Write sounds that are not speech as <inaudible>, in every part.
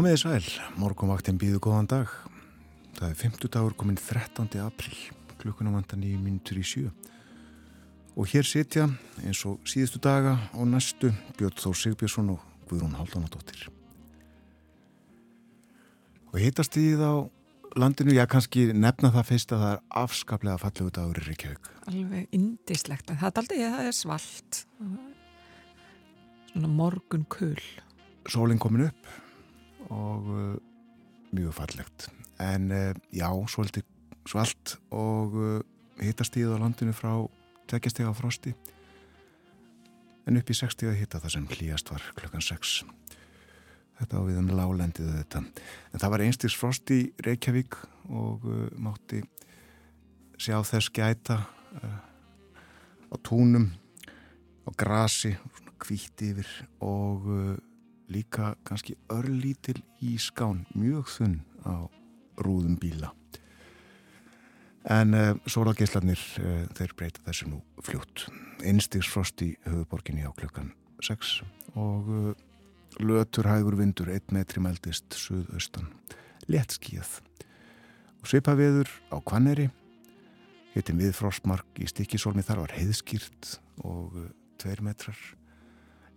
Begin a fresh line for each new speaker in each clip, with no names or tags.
Komiði sæl, morgunvaktin býðu góðan dag. Það er 50 dagur komin 13. april, klukkuna vantan í minutur í sjö. Og hér sitja eins og síðustu daga og næstu Björn Þór Sigbjörnsson og Guðrún Haldunadóttir. Og hittast í þá landinu, já kannski nefna það fyrst að það er afskaplega fallegu dagur í Reykjavík.
Alveg indislegt, það er aldrei, það er svalt. Svona morgun kull.
Sólinn komin upp og uh, mjög fallegt. En uh, já, svolítið svalt og uh, hittast í það á landinu frá tveggjastega frosti. En upp í 60 hitta það sem hlýjast var klukkan 6 þetta á við um lálendið þetta en það var einstigs frost í Reykjavík og uh, mátti sjá þess gæta uh, á túnum á grasi, kvíti yfir og uh, líka kannski örlítil í skán, mjög þunn á rúðum bíla. En uh, eh, sólageislarnir, uh, eh, þeir breyta þessu nú fljótt. Einstigsfrost í höfuborginni á klukkan 6 og uh, lötur hægur vindur, 1 metri meldist suðaustan, léttskíð. Og svipaviður á Kvanneri, hittin við frostmark í stikkisólmi þar var heiðskýrt og 2 metrar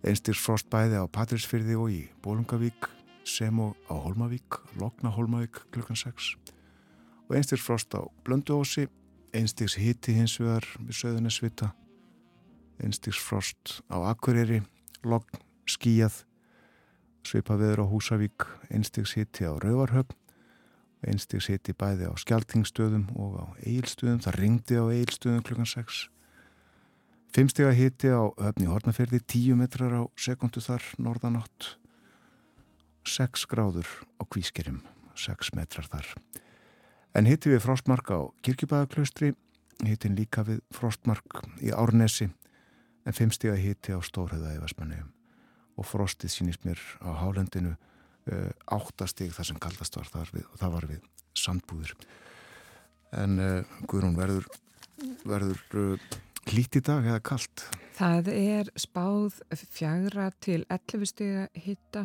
Einstýrsfrost bæði á Patrísfyrði og í Bólungavík sem og á Holmavík, Lokna Holmavík klukkan 6 og einstýrsfrost á Blönduósi, einstýrs hitti hins vegar við Söðunisvita, einstýrsfrost á Akureyri, Lokn, Skíjað, Svipaveður á Húsavík, einstýrs hitti á Rauvarhöfn, einstýrs hitti bæði á Skeltingstöðum og á Eilstöðum, það ringdi á Eilstöðum klukkan 6 Fimmstega hiti á höfni Hortnaferði, 10 metrar á sekundu þar norðanátt, 6 gráður á kvískerim, 6 metrar þar. En hiti við frostmark á Kirkjubæðaklaustri, hitin líka við frostmark í Árnesi, en fimmstega hiti á Stórhauða í Vestmanniðum. Og frostið sínist mér á hálendinu uh, áttastig þar sem kaldast var þar við, og það var við sandbúður. En uh, Guðrún verður, verður uh, Lít í dag eða kallt?
Það er spáð fjagra til 11 stiga hitta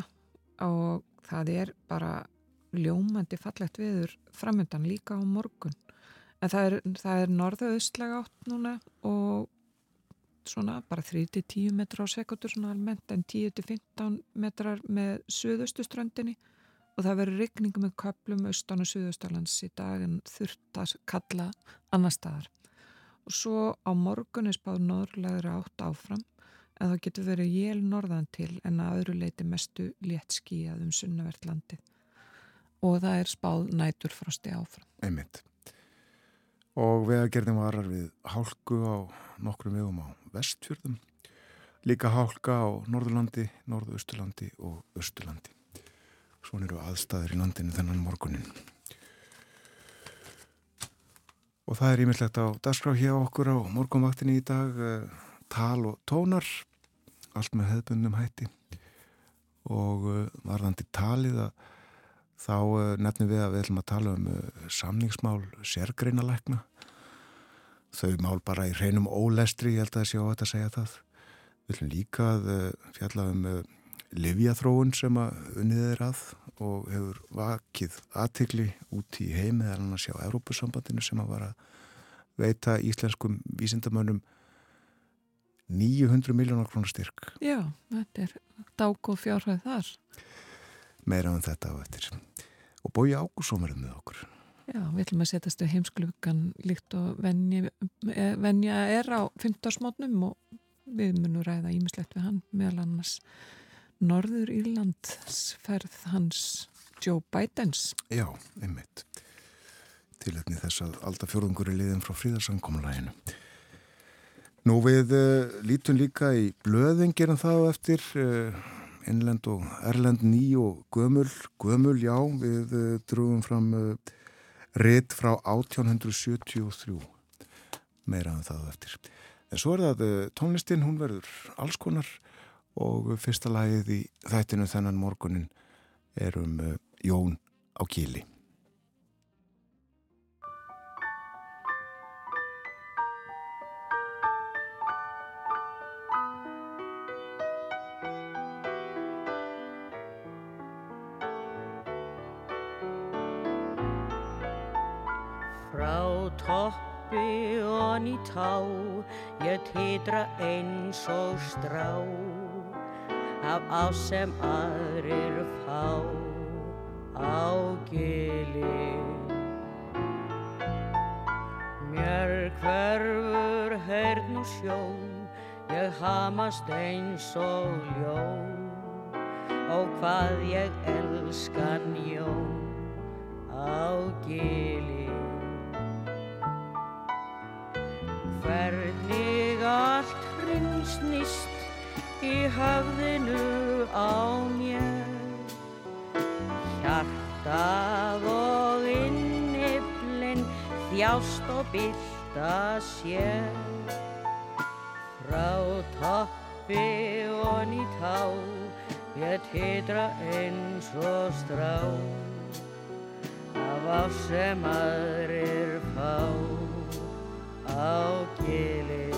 og það er bara ljómandi fallegt viður framöndan líka á morgun. En það er, er norðaustlega átt núna og svona bara 3-10 metrar á sekundur svona almennt en 10-15 metrar með suðustu ströndinni og það verður rikningu með köplum austan og suðustalans í dag en þurft að kalla annar staðar svo á morgun er spáð norðlegra átt áfram en það getur verið jél norðan til en að öðru leiti mestu létt skíjað um sunnavert landi og það er spáð nætur frosti áfram.
Einmitt. Og vegagerðin varar við hálku á nokkrum vegum á vestfjörðum, líka hálka á Norðurlandi, Norðausturlandi og Östurlandi. Svona eru aðstæðir í landinu þennan morgunin. Og það er ímyndlegt á dagskrá hjá okkur á morgunvaktinni í dag, uh, tal og tónar, allt með hefðbundum hætti og uh, varðandi talið að þá uh, nefnum við að við ætlum að tala um samningsmál sérgreinalækna. Þau mál bara í hreinum ólestri, ég held að það sé á þetta að segja það. Við ætlum líka að fjalla um livjathróun sem að unnið er að og hefur vakið aðtikli út í heimi eða annars hjá Európusambandinu sem að vara að veita íslenskum vísindamönnum 900 miljónar krónar styrk.
Já, þetta er dák og fjárhæð þar.
Meira um þetta á eftir. Og bói ágúsómarum með okkur.
Já, við ætlum að setjast við heimsklugan líkt og venja, eh, venja er á 15 smótnum og við munum ræða ímislegt við hann meðal annars Norður Írlands ferð hans Joe Bidens.
Já, einmitt. Tilhætni þess að alltaf fjörðungur er liðin frá fríðarsankomulæginu. Nú við uh, lítum líka í blöðin gerum það eftir uh, innlend og erlend ný og gömul, gömul já, við uh, drúum fram rétt frá 1873 meira um það eftir. En svo er það tónlistin, hún verður alls konar og fyrsta lagið í þættinu þennan morgunin er um uh, Jón á Kíli.
toppi og ný tá ég titra eins og strá af á sem aðrir fá. Á gili Mér hverfur heyrn og sjón ég hamast eins og ljón. Og hvað ég elskan jón. Á gili Hvernig allt hringsnist í höfðinu á mér. Hjartað og inniblinn þjást og bylta sér. Frá toppi og nýtt á ég titra eins og strá. Af á sem aðrir fá á gili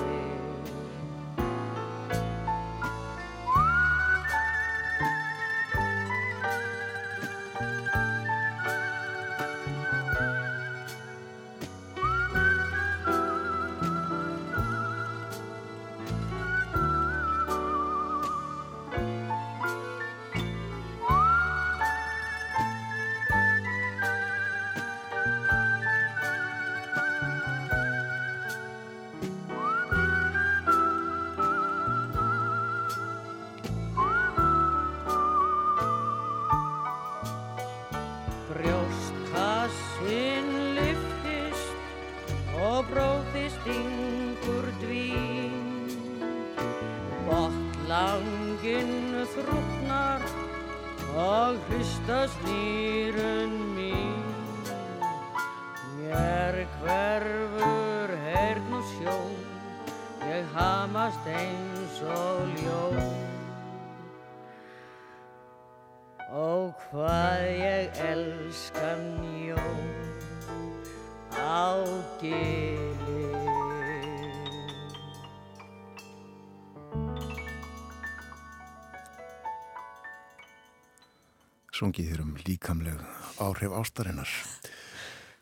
Sungið þér um líkamleg áhrif ástarinnar.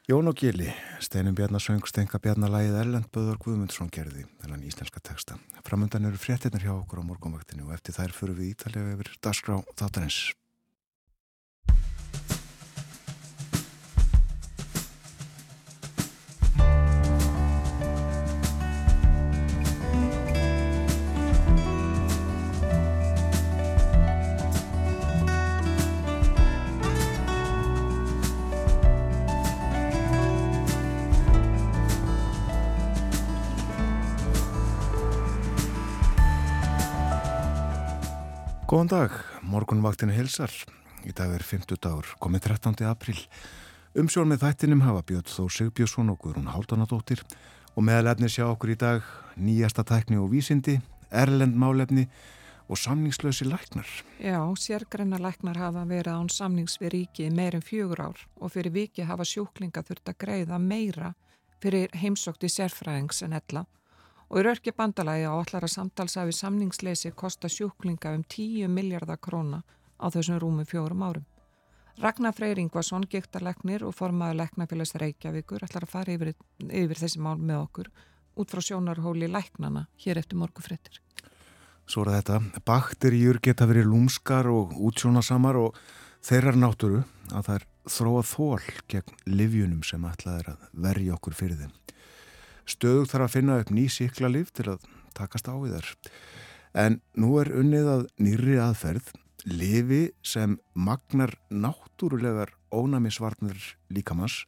Jón og Gili, Steinum Bjarnasöng, Stenka Bjarnalægið Erlend Böður Guðmundsson gerði þennan íslenska texta. Framöndan eru fréttinnar hjá okkur á morgunvaktinu og eftir þær fyrir við ítalega yfir dagskrá þáttanins. Góðan dag, morgunvaktinu hilsar. Í dag er 50 dagur, komið 13. apríl. Umsjón með þættinum hafa Björn Þó Sigbjörnsson og Guðrún Háldanadóttir og meðalefni sjá okkur í dag nýjasta tækni og vísindi, erlend málefni og samningslösi læknar.
Já, sérgrenna læknar hafa verið án samnings við ríkið meirum fjögur ár og fyrir viki hafa sjúklinga þurft að greiða meira fyrir heimsókti sérfræðings en ella og í rörki bandalagi á allara samtalsafi samningsleysi kosta sjúklinga um 10 miljardar króna á þessum rúmum fjórum árum. Ragnar Freyr Ingvarsson, gíktarleiknir og formaður leiknafélags Reykjavíkur ætlar að fara yfir, yfir þessi mál með okkur út frá sjónarhóli læknana hér eftir morgufréttir.
Svo er þetta, bakteríur geta verið lúmskar og útsjónasamar og þeirrar náttúru að það er þróa þól gegn livjunum sem ætlað er að verja okkur fyrir þeim. Stöðug þarf að finna upp ný síklarlif til að takast á við þær. En nú er unnið að nýri aðferð, lifi sem magnar náttúrulegar ónæmisvarnir líkamans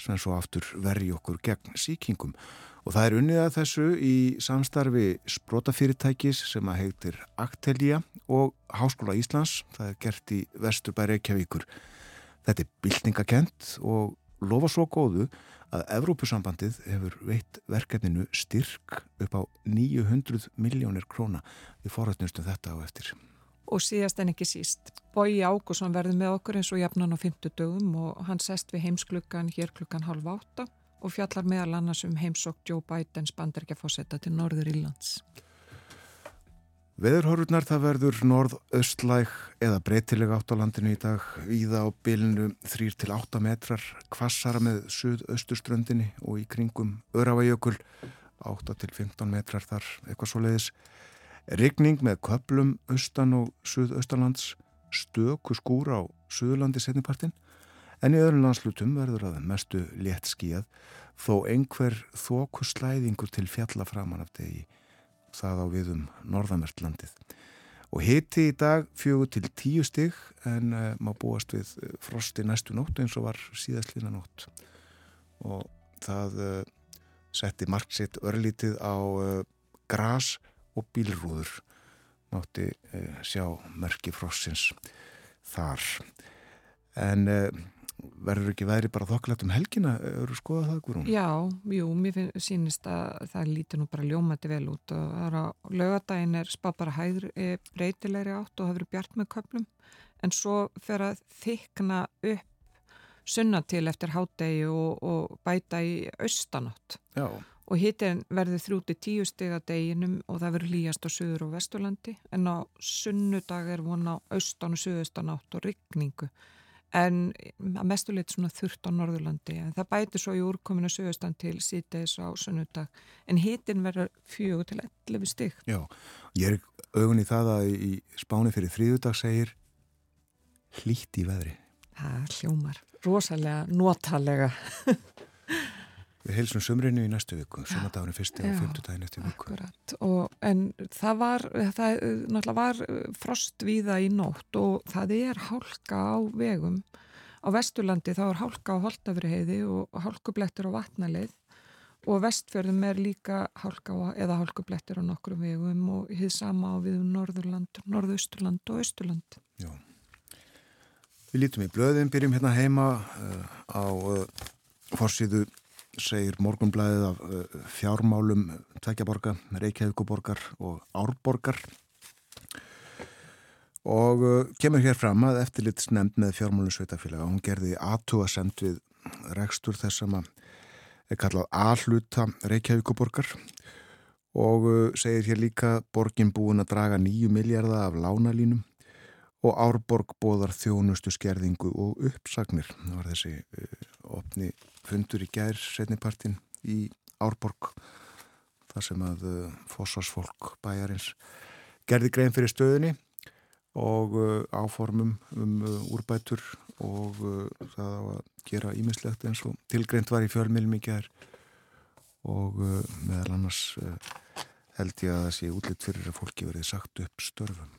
sem svo aftur verji okkur gegn síkingum. Og það er unnið að þessu í samstarfi sprótafyrirtækis sem að heitir Actelia og Háskóla Íslands. Það er gert í Vesturbæri Reykjavíkur. Þetta er byltingakent og lofa svo góðu að Evrópusambandið hefur veitt verkefninu styrk upp á 900 miljónir króna við forrætnustum þetta á eftir.
Og síðast en ekki síst, Bói Ágússon verður með okkur eins og jafnan á 50 dögum og hann sest við heimsklukkan hér klukkan halv átta og fjallar meðal annars um heimsokk Joe Bidens banderkjafósetta til Norður Írlands.
Veðurhorfurnar það verður norð-östlæg eða breytileg átt á landinu í dag. Víða á bylinu 3-8 metrar kvassara með suð-östurströndinni og í kringum Örafajökul 8-15 metrar þar eitthvað svo leiðis Rigning með köplum austan og suð-austalands stöku skúr á suðurlandi setnipartin en í öðrum landslutum verður að mestu létt skíjað þó einhver þóku slæðingur til fjalla framan af degi það á viðum norðamertlandið. Og hiti í dag fjögur til tíu stig en uh, má búast við eh, frosti næstu nótt eins og var síðastlýna nótt. Og það uh, setti marksitt örlítið á uh, gras og bílrúður. Mátti sjá mörki frossins þar. En verður ekki væri bara þokklegt um helgina eru skoðað það, Guðrún?
Já, jú, mér finn, sínist að það lítur nú bara ljómandi vel út og það er á lögadaginn er spá bara hægri e, breytilegri átt og það verður bjart með köplum en svo fer að þykna upp sunna til eftir hádegi og, og bæta í austanátt
Já.
og hittin verður þrjúti tíu stiga deginum og það verður líjast á söður og vesturlandi en á sunnudag er vona á austan og söðustanátt og rigningu en að mestuleitt svona þurft á Norðurlandi. En það bæti svo í úrkominu sögustan til síðdeis á sunnudag. En hitin verður fjögur til 11 stygg
Já, ég er augun í það að í spáni fyrir þrýðudag segir hlýtt í veðri.
Það hljómar, rosalega notalega <laughs>
Við heilsum sömrinu í næstu viku, sömadagurinn fyrsti og fymtudaginn eftir viku.
Akkurat, og, en það var, það náttúrulega var uh, frost víða í nótt og það er hálka á vegum. Á Vesturlandi þá er hálka á Holtafriheiði og hálkublettur á vatnaleið og vestfjörðum er líka hálka á, eða hálkublettur á nokkrum vegum og hið sama á við Norðurland, Norðausturland og Östurland.
Já. Við lítum í blöðin, byrjum hérna heima uh, á uh, forsiðu segir morgunblæðið af uh, fjármálum Tveggjaborga, Reykjavíkuborgar og Árborgar og uh, kemur hér fram að eftirlit snemd með fjármálum sveitafélaga hún gerði aðtúa sendt við rekstur þess að er kallað aðluta Reykjavíkuborgar og uh, segir hér líka borgin búin að draga nýju miljardar af lánalínum og Árborg bóðar þjónustu skerðingu og uppsagnir. Það var þessi opni fundur í gær setnipartin í Árborg þar sem að uh, fósfarsfólk bæjarins gerði grein fyrir stöðinni og uh, áformum um uh, úrbætur og uh, það að gera ímislegt eins og tilgreint var í fjölmilm í gær og uh, meðal annars held ég að það sé útlitt fyrir að fólki verið sagt upp störfum.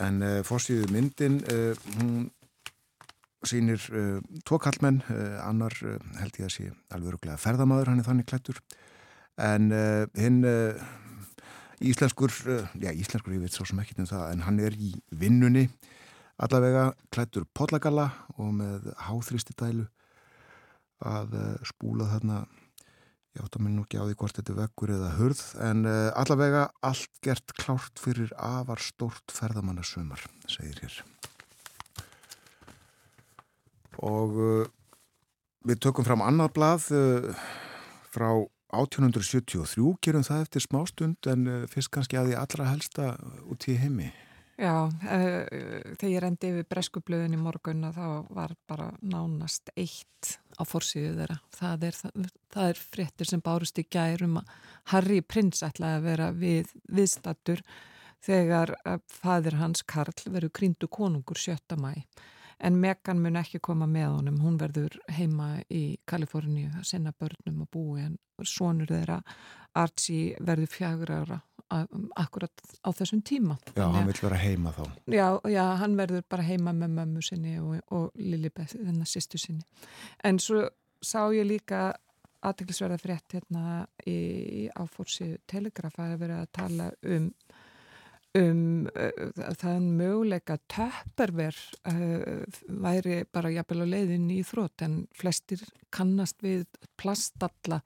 En uh, fórstíðu myndin uh, hún sýnir uh, tvo kallmenn annar held ég að sé alveg öruglega ferðamadur, hann er þannig klættur en hinn íslenskur já íslenskur ég veit svo sem ekki um það en hann er í vinnunni allavega klættur podlagalla og með háþristi dælu að spúla þarna Ég átt að minna ekki á því hvort þetta vekkur eða hurð en uh, allavega allt gert klárt fyrir afar stórt ferðamannasumar, segir hér. Og uh, við tökum fram annað blað uh, frá 1873, gerum það eftir smástund en fyrst kannski að því allra helsta út í heimi.
Já, uh, þegar ég rendi yfir breskublöðin í morgun þá var bara nánast eitt á fórsíðu þeirra. Það er, það, það er fréttir sem bárust í gærum að Harry Prins ætlaði að vera við, viðstattur þegar fadir hans Karl verður krýndu konungur 7. mæ. En Megan mun ekki koma með honum, hún verður heima í Kaliforníu að senna börnum og búi en sonur þeirra Archie verður fjagur ára akkurat á þessum tíma.
Já, hann vil vera heima þá.
Já, já, hann verður bara heima með mömmu sinni og, og Lilibeth, þennan sýstu sinni. En svo sá ég líka aðteglisverða frétt hérna í áfórsi telegrafa að vera að tala um um uh, þann möguleika töpperver uh, væri bara jafnvel á leiðin í þrótt en flestir kannast við plastalla,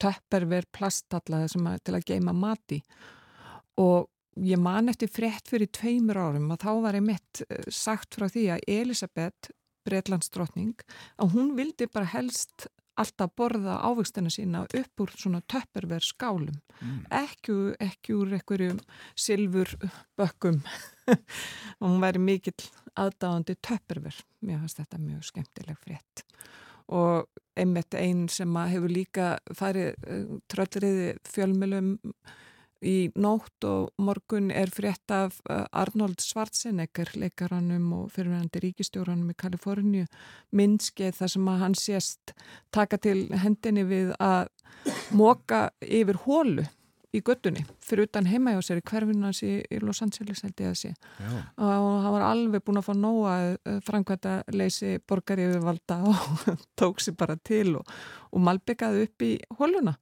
töpperver plastalla að, til að geima mati og ég man eftir frétt fyrir tveimur árum og þá var ég mitt uh, sagt frá því að Elisabeth Breitlandsdrottning að hún vildi bara helst alltaf borða ávegstana sína upp úr svona töpperver skálum. Mm. ekki, ekki úr einhverjum silfur bökkum. Og <laughs> hún væri mikill aðdáðandi töpperver. Mér finnst þetta mjög skemmtileg frétt. Og einmitt einn sem hefur líka farið eh, tröllriði fjölmjölum Í nótt og morgun er frétt af uh, Arnold Schwarzenegger, leikaranum og fyrirverandi ríkistjóranum í Kaliforníu, minnskið þar sem að hann sést taka til hendinni við að móka yfir hólu í göttunni, fyrir utan heima hjá sér í hverfinans í, Los Angeles held ég að sé. Já. Og hann var alveg búin að fá nóga uh, framkvæmta leysi borgari yfirvalda <laughs> og tók sér bara til og, og malbyggaði upp í hóluna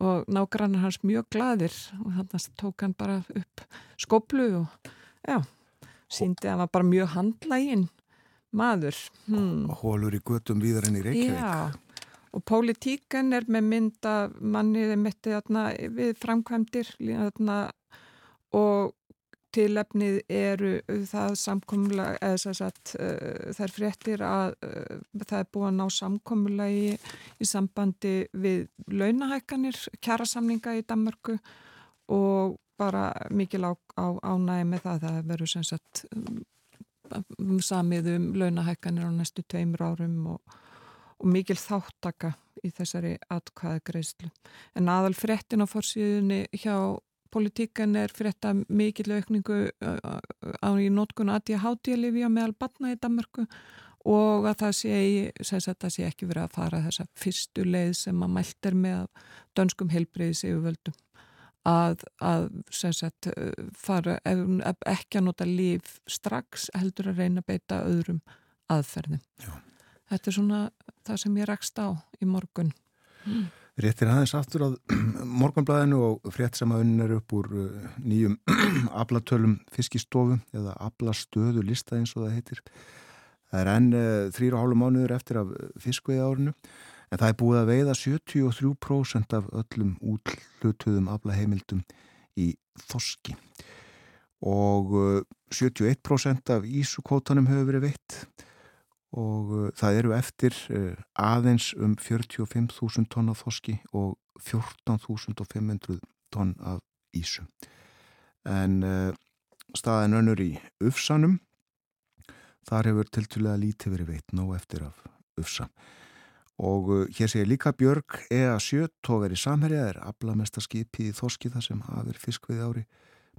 og nágrannar hans mjög gladir og þannig tók hann bara upp skoplu og já, síndi að hann var bara mjög handlægin maður.
Hmm. Og hólur í göttum viðar enn í Reykjavík.
Já, og pólitíkan er með mynda manniði mitti við framkvæmdir og tilefnið eru það samkommulega, eða þess að það er fréttir að uh, það er búið að ná samkommulegi í, í sambandi við launahækkanir, kjærasamninga í Danmarku og bara mikil á, á, ánægi með það að það verður sem sagt um, samið um launahækkanir á næstu tveimur árum og, og mikil þáttaka í þessari atkvæða greiðslu. En aðal fréttin á fórsíðunni hjá politíkan er fyrir þetta mikill aukningu á í nótkun að ég háti að lifi á meðal batna í Danmarku og að það sé, að það sé ekki verið að fara þessa fyrstu leið sem að mælt er með dönskum helbreyðis yfirvöldum að, að sagt, fara, ekki að nota líf strax heldur að reyna að beita öðrum aðferðin. Já. Þetta er svona það sem ég rakst á í morgun.
Mm. Réttir aðeins aftur að <clears throat> morgunblæðinu og frétt sem að unn er upp úr uh, nýjum <clears throat> ablatölum fiskistofu eða ablastöðu lista eins og það heitir. Það er enn uh, þrýra hálfu mánuður eftir af fiskveiði árinu en það er búið að veiða 73% af öllum útlutuðum ablaheimildum í þoski og 71% uh, af ísukótanum hefur verið veitt og uh, það eru eftir uh, aðeins um 45.000 tonn af þoski og 14.500 tonn af ísu. En uh, staðin önnur í Ufsanum, þar hefur tiltulega lítið verið veit nóg eftir af Ufsa. Og hér segir líka Björg EA7 tógar í samherja er aflamestaskipið í þoski þar sem hafið fiskveið ári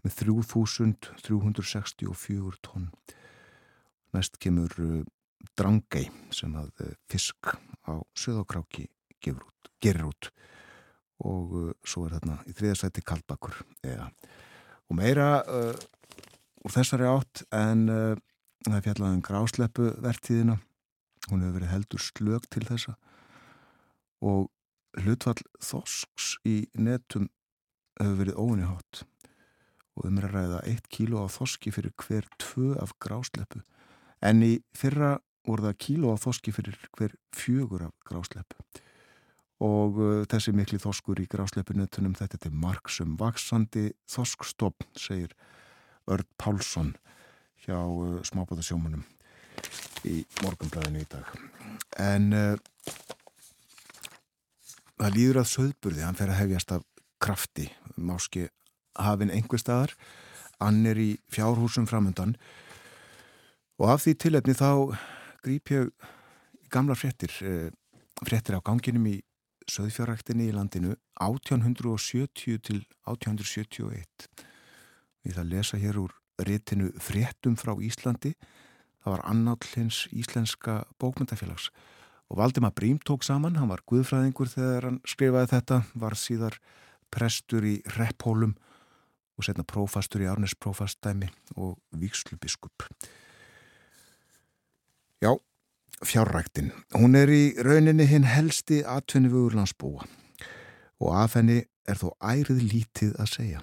með 3.364 tonn. Næst kemur drangei sem að eh, fisk á söðokráki gerir út. Og uh, svo er þarna í þriðasæti kaldbakur eða og meira uh, úr þessari átt en uh, það er fjallaðan um grásleppu vertíðina. Hún hefur verið heldur slög til þessa. Og hlutfall þosks í netum hefur verið óunni hátt og um er að ræða 1 kíló á þoski fyrir hver tvö af grásleppu. En í fyrra voru það kíló á þoski fyrir hver fjögur af gráslepp og uh, þessi mikli þoskur í grásleppinutunum þetta er marksum vaksandi þoskstopp, segir Örd Pálsson hjá uh, smábáðasjómanum í morgunblæðinu í dag. En uh, það líður að söðburði, hann fer að hefjast af krafti, máski hafinn einhver staðar, annir í fjárhúsum framöndan og af því tilefni þá grýp ég gamla frettir, eh, frettir á ganginum í söðfjárræktinni í landinu 1870 til 1871. Við það lesa hér úr réttinu frettum frá Íslandi. Það var annállins íslenska bókmyndafélags og Valdima Brím tók saman, hann var guðfræðingur þegar hann skrifaði þetta, var síðar prestur í Repphólum og setna prófastur í Árnes prófastæmi og vikslubiskup. Já, fjárræktin. Hún er í rauninni hinn helsti atvinni við úrlandsbúa og af henni er þó ærið lítið að segja.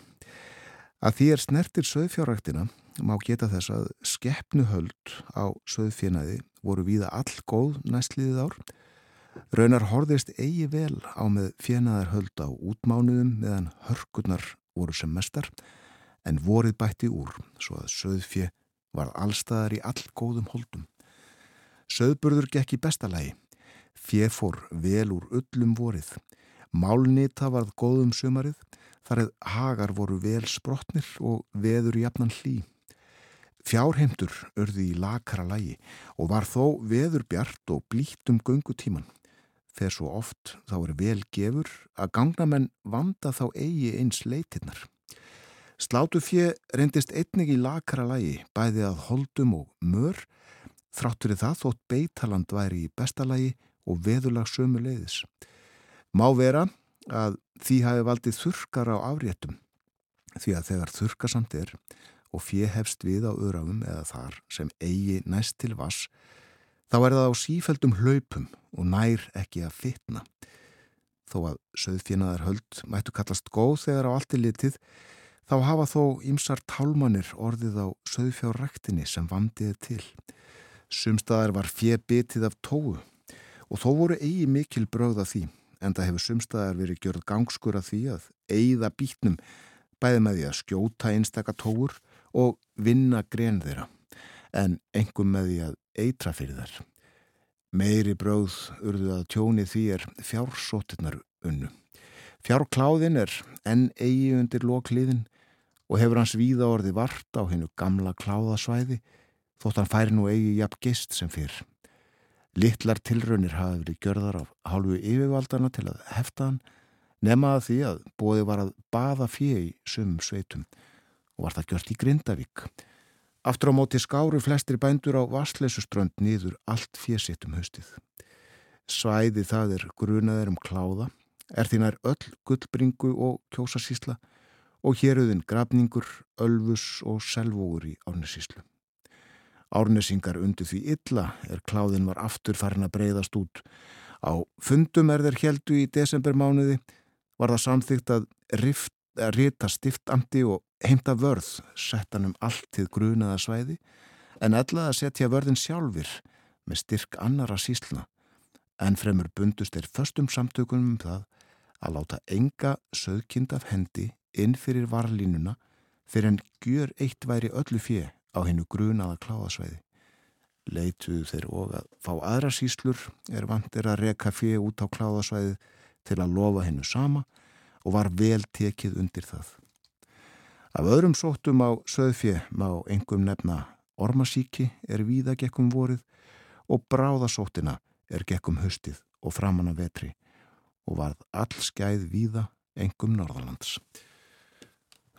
Að því er snertir söðfjárræktina má geta þess að skeppnuhöld á söðfjörnaði voru víða all góð næstliðið ár. Raunar horðist eigi vel á með fjenaðarhöld á útmánuðum meðan hörkurnar voru sem mestar en vorið bætti úr svo að söðfjö var allstaðar í all góðum holdum. Söðburður gekk í bestalagi. Fjö fór vel úr öllum vorið. Málnita varð góðum sumarið þar eð hagar voru vel sprotnir og veður jafnan hlý. Fjárheimtur örði í lakara lægi og var þó veður bjart og blíkt um göngutíman. Þegar svo oft þá er vel gefur að gangnamenn vanda þá eigi eins leitinnar. Slátu fjö reyndist einnig í lakara lægi bæði að holdum og mör þráttur í það þótt beitaland væri í bestalagi og veðulag sömu leiðis. Má vera að því hafi valdið þurkar á afréttum því að þegar þurkasamt er og fjehefst við á öðrafum eða þar sem eigi næst til vass þá er það á sífældum hlaupum og nær ekki að fitna. Þó að söðfjinaðar höld mættu kallast góð þegar á allti litið þá hafa þó ymsar tálmanir orðið á söðfjárrektinni sem vandiði til. Sumstaðar var fjö bitið af tóu og þó voru eigi mikil bröða því en það hefur sumstaðar verið gjörð gangskur að því að eigða bítnum bæði með því að skjóta einstakka tóur og vinna gren þeirra en engum með því að eitra fyrir þær. Meiri bröð urðu að tjóni því er fjársóttirnar unnu. Fjárkláðin er enn eigi undir lokliðin og hefur hans víða orði vart á hennu gamla kláðasvæði þótt hann færi nú eigi jafn gist sem fyrr. Littlar tilraunir hafi verið gjörðar af hálfu yfirvaldana til að hefta hann nemaða því að bóði var að baða fjö í sumum sveitum og var það gjört í Grindavík. Aftur á móti skáru flestir bændur á Vastleysuströnd nýður allt fjösitt um haustið. Svæði það er grunaður um kláða, er þínar öll gullbringu og kjósasísla og héruðin grafningur, ölfus og selvógur í árnesíslu. Árnesingar undir því illa er kláðin var aftur farin að breyðast út. Á fundum er þeir heldu í desembermánuði var það samþygt að rita stiftamti og heimta vörð settan um allt til grunaða svæði en ellað að setja vörðin sjálfur með styrk annara sísluna en fremur bundust er föstum samtökunum um það að láta enga söðkind af hendi inn fyrir varlínuna fyrir en gjör eitt væri öllu fjö á hennu grunaða kláðasvæði. Leituðu þeir og að fá aðra síslur er vantir að reka fyrir út á kláðasvæði til að lofa hennu sama og var vel tekið undir það. Af öðrum sóttum á söðfjö má engum nefna ormasíki er víða gekkum vorið og bráðasóttina er gekkum höstið og framanna vetri og varð all skæð víða engum Norðalands.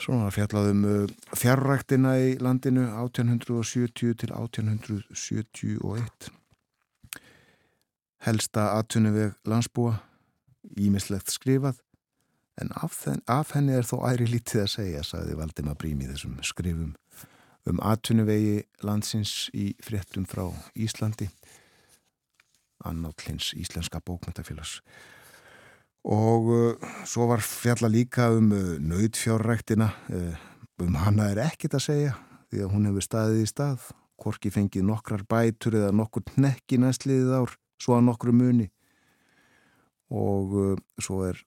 Svona fjallaðum uh, fjárræktina í landinu 1870 til 1871. Helsta aðtunuveg landsbúa, ímislegt skrifað, en af, þenn, af henni er þó æri lítið að segja, sagði Valdima Brím í þessum skrifum um aðtunuvegi landsins í fréttum frá Íslandi, annállins Íslenska bókmyndafélags og uh, svo var fjalla líka um uh, nöytfjárræktina uh, um hana er ekkit að segja því að hún hefur staðið í stað. Korki fengið nokkrar bætur eða nokkur nekki næstliðið ár svo að nokkru muni. Og svo er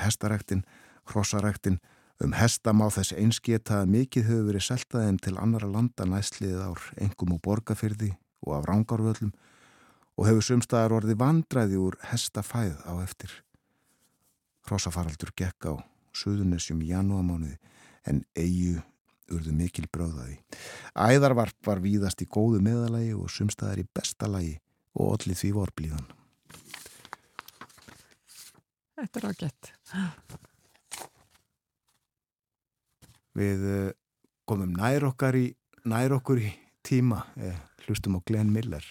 hestaræktin, hrossaræktin um hesta má þess einsketa að mikið hefur verið seltaðin til annara landa næstliðið ár engum og borgarfyrði og af rángarvöllum og hefur sumstaðar orði vandræði úr hestafæð á eftir Hrosafaraldur gekk á Suðunessjum í janúamánuði en eigu urðu mikil bráðaði. Æðarvarp var víðast í góðu meðalagi og sumstaðar í bestalagi og allir því vor blíðan.
Þetta er ágætt.
Við eh, komum nær okkar í, nær okkur í tíma, eh, hlustum á Glenn Miller.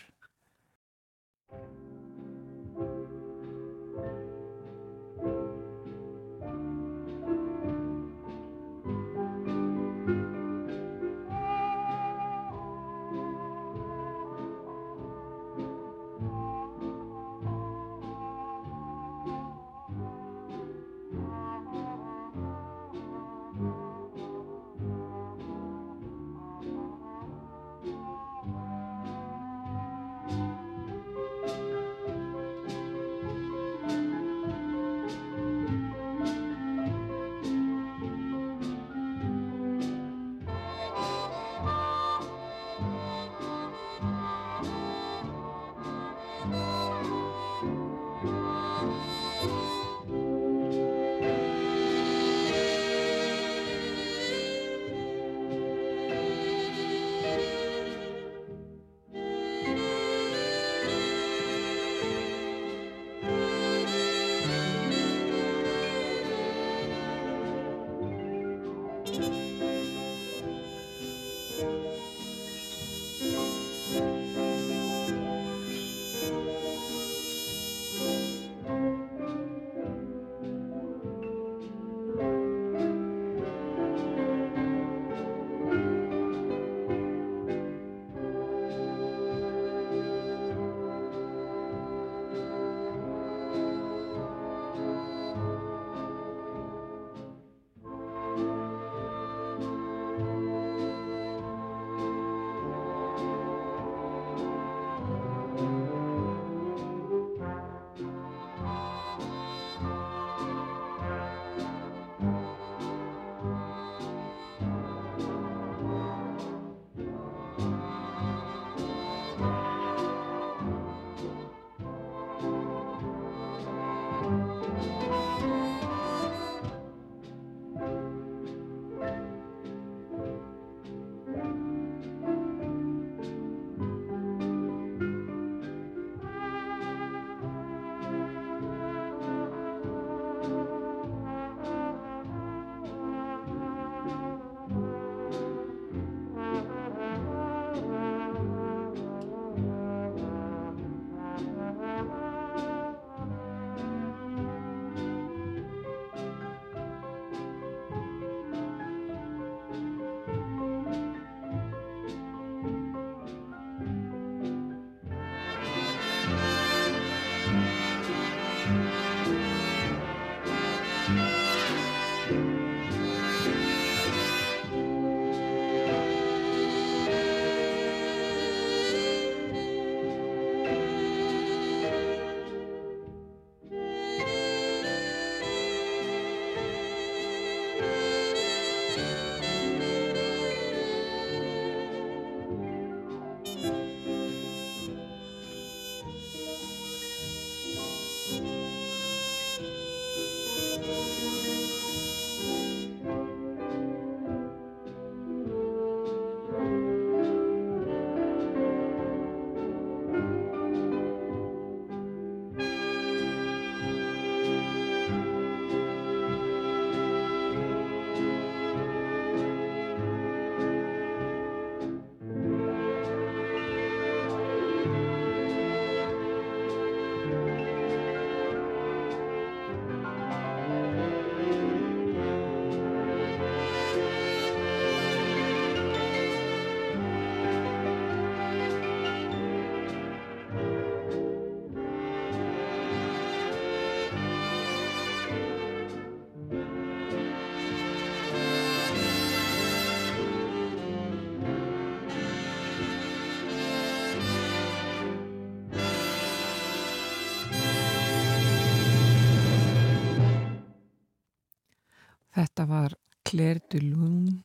Claire de Lune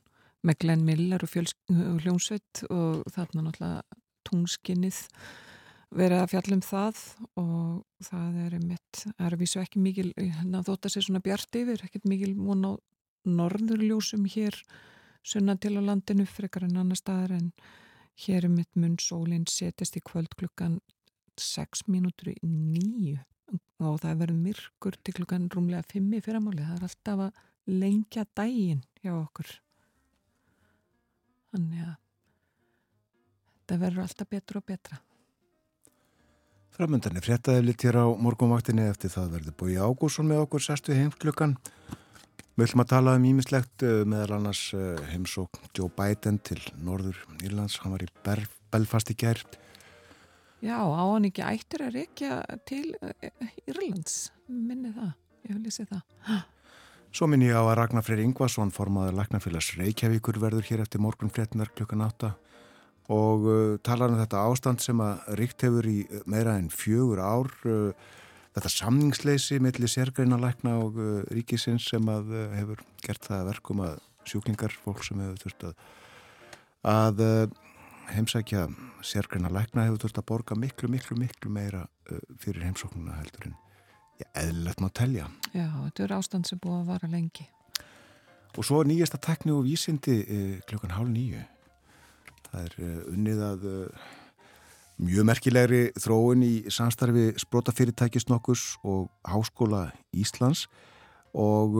með Glenn Miller og hljómsveit og þarna náttúrulega tungskinnið verið að fjallum það og það er mitt, það er að vísu ekki mikil hérna þótt að sé svona bjart yfir ekkert mikil von á norðurljósum hér sunna til á landinu frekar en annar staðar en hér er mitt munn sólinn setjast í kvöld klukkan 6 mínútur í nýju og það verður myrkur til klukkan rúmlega 5 í fyrramáli það er alltaf að lengja dægin hjá okkur. Þannig að þetta verður alltaf betra og betra.
Framöndan er fréttaðið litt hér á morgunvaktinni eftir það verður búið Ágússon með okkur sérstu heimklukkan Við ætlum að tala um ímislegt eh, meðal annars eh, heimsók Joe Biden til Norður Írlands. Hann var í Belfast í gerð
Já, á hann ekki ættir að rekja til eh, Írlands? Minni það, ég vil lýsi það
Svo minn ég á að Ragnar Freyr Ingvarsson formaður Læknarfélags Reykjavíkur verður hér eftir morgun fréttinar klukkan 8 og uh, talar um þetta ástand sem að ríkt hefur í meira en fjögur ár uh, þetta samningsleysi melli sérgreina lækna og uh, ríkisins sem að uh, hefur gert það verkum að sjúklingar, fólk sem hefur þurft að, að uh, heimsækja sérgreina lækna hefur þurft að borga miklu, miklu, miklu meira uh, fyrir heimsóknuna heldur en eðlilegt maður telja.
Já, þetta er ástand sem búið að vara lengi.
Og svo nýjasta tekni og vísindi eh, klukkan hálf nýju. Það er eh, unnið að eh, mjög merkilegri þróun í samstarfi sprótafyrirtækis nokkus og Háskóla Íslands og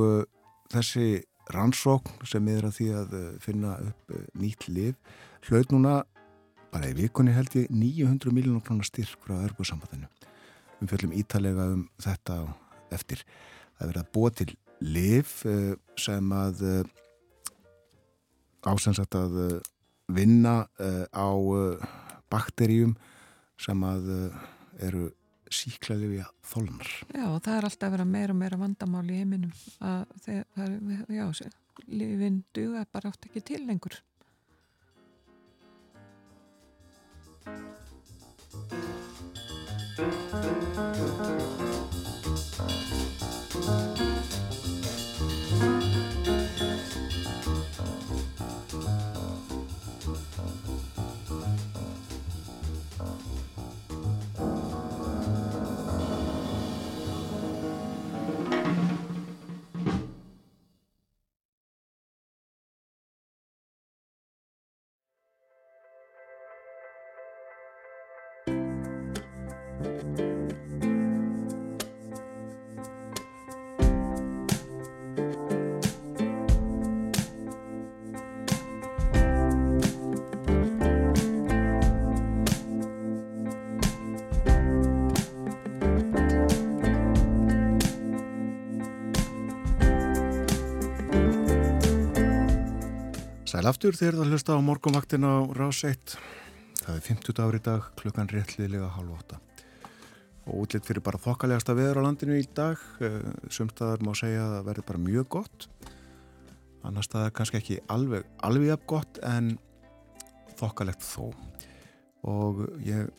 þessi rannsókn sem er að því að uh, finna upp uh, nýtt liv hlaut núna bara í vikunni held ég 900 miljónum krónar styrk frá örgursambandinu við fjöldum ítalega um þetta eftir það er verið að búa til liv uh, sem að ásensat að vinna á bakteríum sem að eru síklaði við þólnar.
Já, það er alltaf að vera meira og meira vandamál í heiminum að þegar, já, lifin duga bara átt ekki til lengur.
Sæl aftur þegar það hlusta á morgunvaktin á rás 1. Það er 50 dagur í dag, klukkan réttliðlega halv 8. Og útlitt fyrir bara þokkalegasta veður á landinu í dag. Eh, Sumstaðar má segja að það verður bara mjög gott. Annar staðar kannski ekki alveg, alveg af gott en þokkalegt þó. Og ég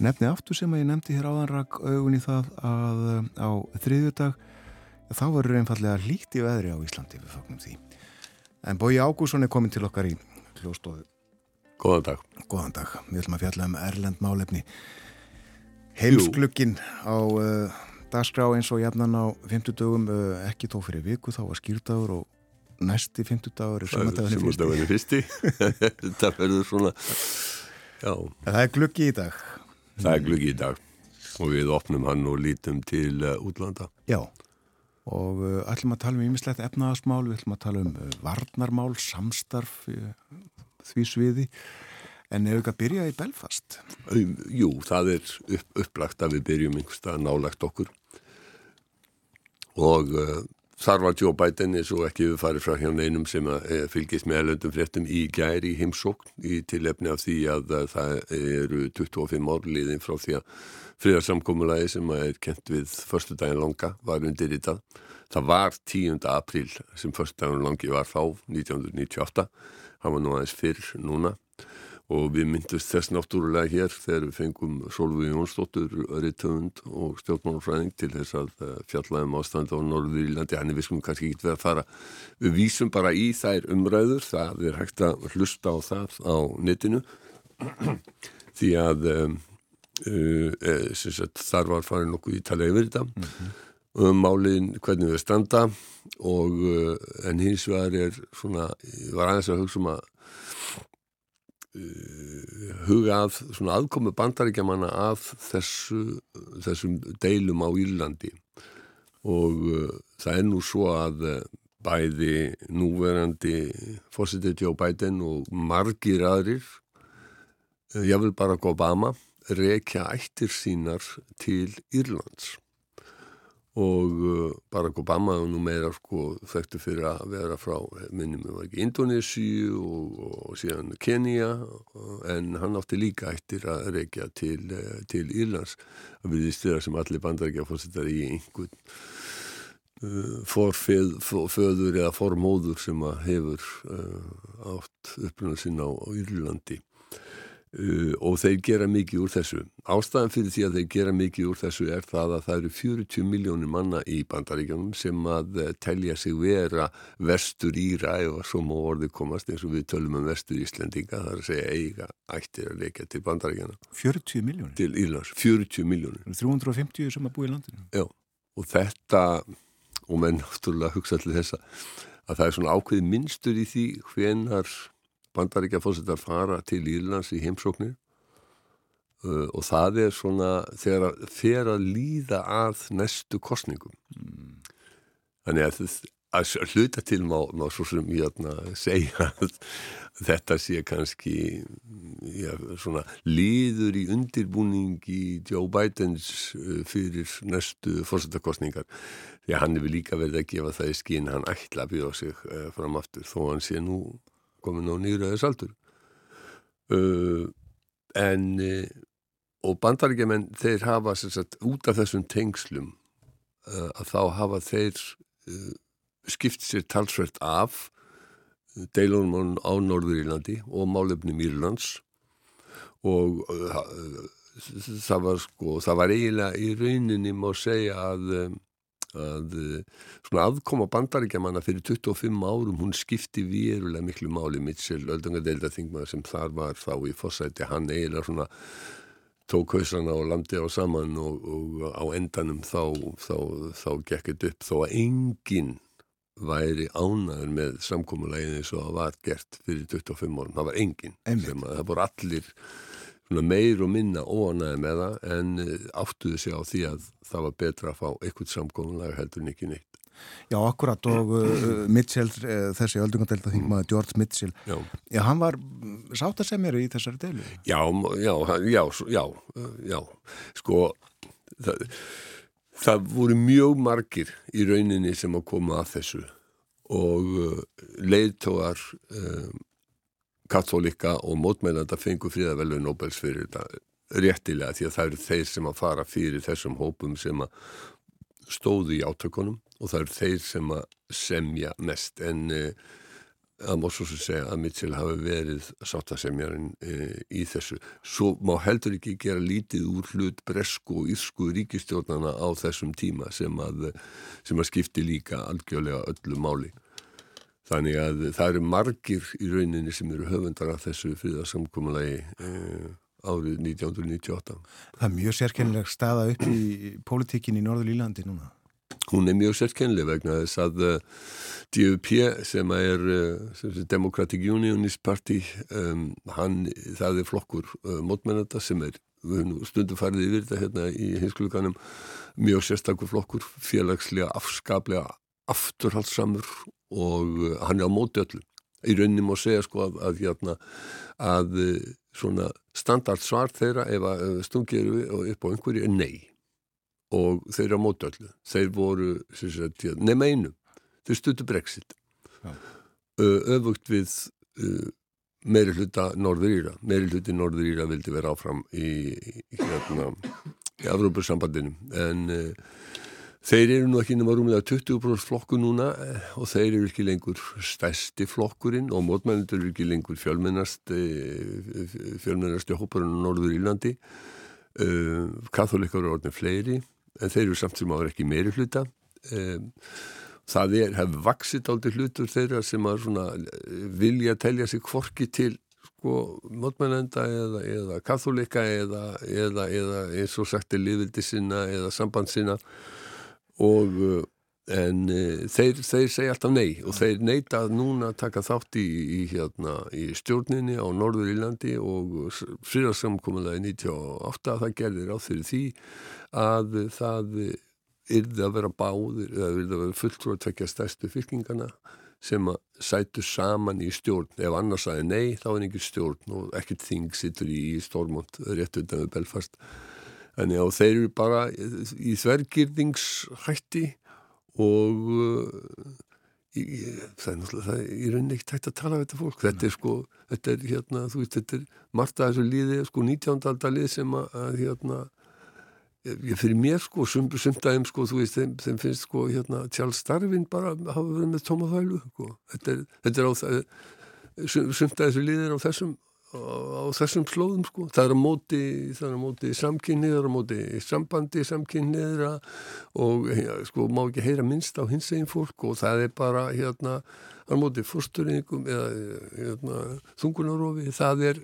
nefni aftur sem að ég nefndi hér áðanrak augun í það að eh, á þriðjudag þá verður einfallega lítið veðri á Íslandi við fagnum því. En Bói Ágússon er komin til okkar í hljóstóðu.
Góðan dag.
Góðan dag. Við ætlum að fjalla um Erlend málefni. Heimsklukkin á uh, dagskrá eins og jafnan á 50 dögum, uh, ekki tó fyrir viku, þá var skýrdagur og næsti 50 dagur er
sumadagurinn fyrsti. <laughs> Þetta verður svona, já.
Það er glukki í dag.
Það er glukki í dag og við opnum hann og lítum til uh, útlanda.
Já og uh, ætlum að tala um ímislegt efnaðasmál, við ætlum að tala um uh, varnarmál, samstarf uh, því sviði. En ef við ekki að byrja í Belfast?
Um, Jú, það er upp, upplagt að við byrjum einhverstað nálagt okkur. Og þar var Joe Biden eins og ekki við farið frá hjá neinum sem að, e, fylgist með elöndum fréttum í gæri heimsókn í tilefni af því að, að það eru 25 árliðin frá því að friðarsamkómulagi sem er kent við förstu daginn langa var undir í það. Það var 10. apríl sem förstu daginn langi var þá 1998, það var nú aðeins fyrr núna og við myndust þess náttúrulega hér þegar við fengum Solveig Jónsdóttur, Rittöfund og stjórnmálfræðing til þess að eh, fjallaðum ástand á Norður Írlandi, hann er við skulum kannski ekki verið að fara, við vísum bara í þær umræður, það er hægt að hlusta á það á netinu. <clears throat> Því að um, Uh, sagt, þar var farin nokkuð í tala yfir þetta. Mm -hmm. um málinn hvernig við standa. Og uh, en hins vegar er svona, var aðeins að hugsa um að huga að svona aðkomi bandaríkjamanna að þessu, þessum deilum á Írlandi. Og það er nú svo að bæði núverandi fórsetið Joe Biden og margir aðrir jável Barack Obama rekja ættir sínar til Írlands og uh, Barack Obama er nú meira sko þekktu fyrir að vera frá minnum við var ekki Indonési og, og síðan Kenya en hann átti líka ættir að rekja til, uh, til Írlands. Að við styrja sem allir bandarækja fórsettar í einhvern uh, forföð, föður eða formóður sem að hefur uh, átt upplunum sinna á, á Írlandi Uh, og þeir gera mikið úr þessu. Ástæðan fyrir því að þeir gera mikið úr þessu er það að það eru 40 miljónir manna í bandaríkjónum sem að uh, telja sig vera vestur íra eða svo má orði komast eins og við tölum um vestur Íslendinga það er að segja eiga ættir að leika til bandaríkjana
40 miljónir?
Til Írlands, 40 miljónir
350 sem að búi í landinu?
Já, og þetta og menn náttúrulega hugsa allir þessa að það er svona ákveð minnstur í því hvenar bandaríkja fórsetar fara til Írlands í heimsóknir uh, og það er svona þegar fer að líða að næstu kostningum mm. þannig að að hluta til má, má svo sem hérna segja að þetta sé kannski já, svona líður í undirbúning í Joe Bidens uh, fyrir næstu fórsettakostningar því að hann hefur líka verið að gefa það í skinn hann ætla að bjóða sig uh, fram aftur þó hann sé nú komin á nýraðis aldur uh, en uh, og bandaríkjaman þeir hafa sagt, út af þessum tengslum uh, að þá hafa þeir uh, skipt sér talsvert af deilunum á Norður Írlandi og málefnum Írlands. Og uh, það var sko, það var eiginlega í rauninni má segja að, um, að svona aðkoma bandaríkjamanna fyrir 25 árum hún skipti vírulega miklu máli. Mitchell, öldungadeildaþingmaður sem þar var þá í fórsæti, hann eiginlega svona tók hausana og landi á saman og, og á endanum þá, þá, þá gekk þetta upp. Þó að enginn væri ánaður með samkómulegin eins og það var gert fyrir 25 árum, það var enginn sem að það voru allir meir og minna óanaði með það en eh, áttuðu sig á því að það var betra að fá eitthvað samkómulega heldur en ekki neitt.
Já, akkurat og uh, Mitchell, uh, þessi öldungadelta þingmaður George Mitchell,
já.
já, hann var sáttasemjari í þessari deilu.
Já, já, já, já, já, sko, það það voru mjög margir í rauninni sem að koma að þessu og leiðtógar um, katólika og mótmælanda fengur fríðavellu Nobels fyrir þetta réttilega því að það eru þeir sem að fara fyrir þessum hópum sem að stóðu í átökunum og það eru þeir sem að semja mest en uh, að sem segja að Mitchell hafi verið sáttasemjarinn e, í þessu. Svo má heldur ekki gera lítið úr hlut bresku og írsku ríkistjórnana á þessum tíma sem að, sem að skipti líka algjörlega öllu máli. Þannig að það eru margir í rauninni sem eru höfundar af þessu fríðarsamkominlegi e, árið 1998.
Það er mjög sérkennileg staða upp í pólitíkin í Norður Lílandi núna
hún er mjög sérkennli vegna þess að uh, DUP sem er uh, Democratic Unionist Party um, hann, það er flokkur uh, mótmennanda sem er stundum farið yfir þetta hérna í hinskluganum mjög sérstakur flokkur félagslega afskaplega afturhaldssamur og hann er á móti öllu. Í rauninni má segja sko að, að, hérna, að svona standard svar þeirra ef að stungir upp á einhverju er nei. Og þeir eru á mótöllu þeir voru nema einu. Þeir stuttu brexit. Ja. öfugt við meiri hluta Norður Íra. Meiri hluti Norður Íra vildi vera áfram í, í hérna í Afrópussambandinu en uh, þeir eru nú ekki nema rúmlega 20% flokku núna uh, og þeir eru ekki lengur stæsti flokkurinn og mótmælindur eru ekki lengur fjölmennasti fjölmennasti hóparinn á Norður Írlandi. Katholikar eru orðin fleiri en þeir eru samt sem áður ekki meiri hluta það er, hefur vaksit aldrei hlutur þeirra sem að svona, eh, vilja telja sig kvorki til sko mótmælenda eða, eða katholika eða, eða, eða eins og sagt er liðvildi sinna eða samband sinna og eh, en e, þeir, þeir segja alltaf nei. Og þeir neita að núna taka þátt í, í, hérna, í stjórninni á Norður Írlandi og fríðarsamkominlega í 98 það gerðir á fyrir því að það yrði að vera báðir eða yrði að vera fulltrú að tvekja stærstu fylkingana sem að sætu saman í stjórn. Ef annars aðeins nei þá er ekki stjórn og ekkert þing sittur í Stormont rétt undan við Belfast þannig að þeir eru bara í þvergirðingshætti og uh, í, það er náttúrulega það er í rauninni ekkert hægt að tala við þetta fólk þetta er sko, þetta er hérna þú veist, þetta er margt að þessu líði sko 19. aldalið sem að, hérna ég fyrir mér sko sumt aðeins sko, þú veist, þeim, þeim finnst sko hérna Charles Darwin bara hafa verið með tóma þvælu sko, þetta er, þetta er á það sumt að þessu líðir á þessum á þessum slóðum sko. Það er á móti, móti er á móti sambandi samkynniður og sko má ekki heyra minnst á hins eginn fólk og það er bara hérna á móti fórsturingum eða hérna, þungunarofi, það er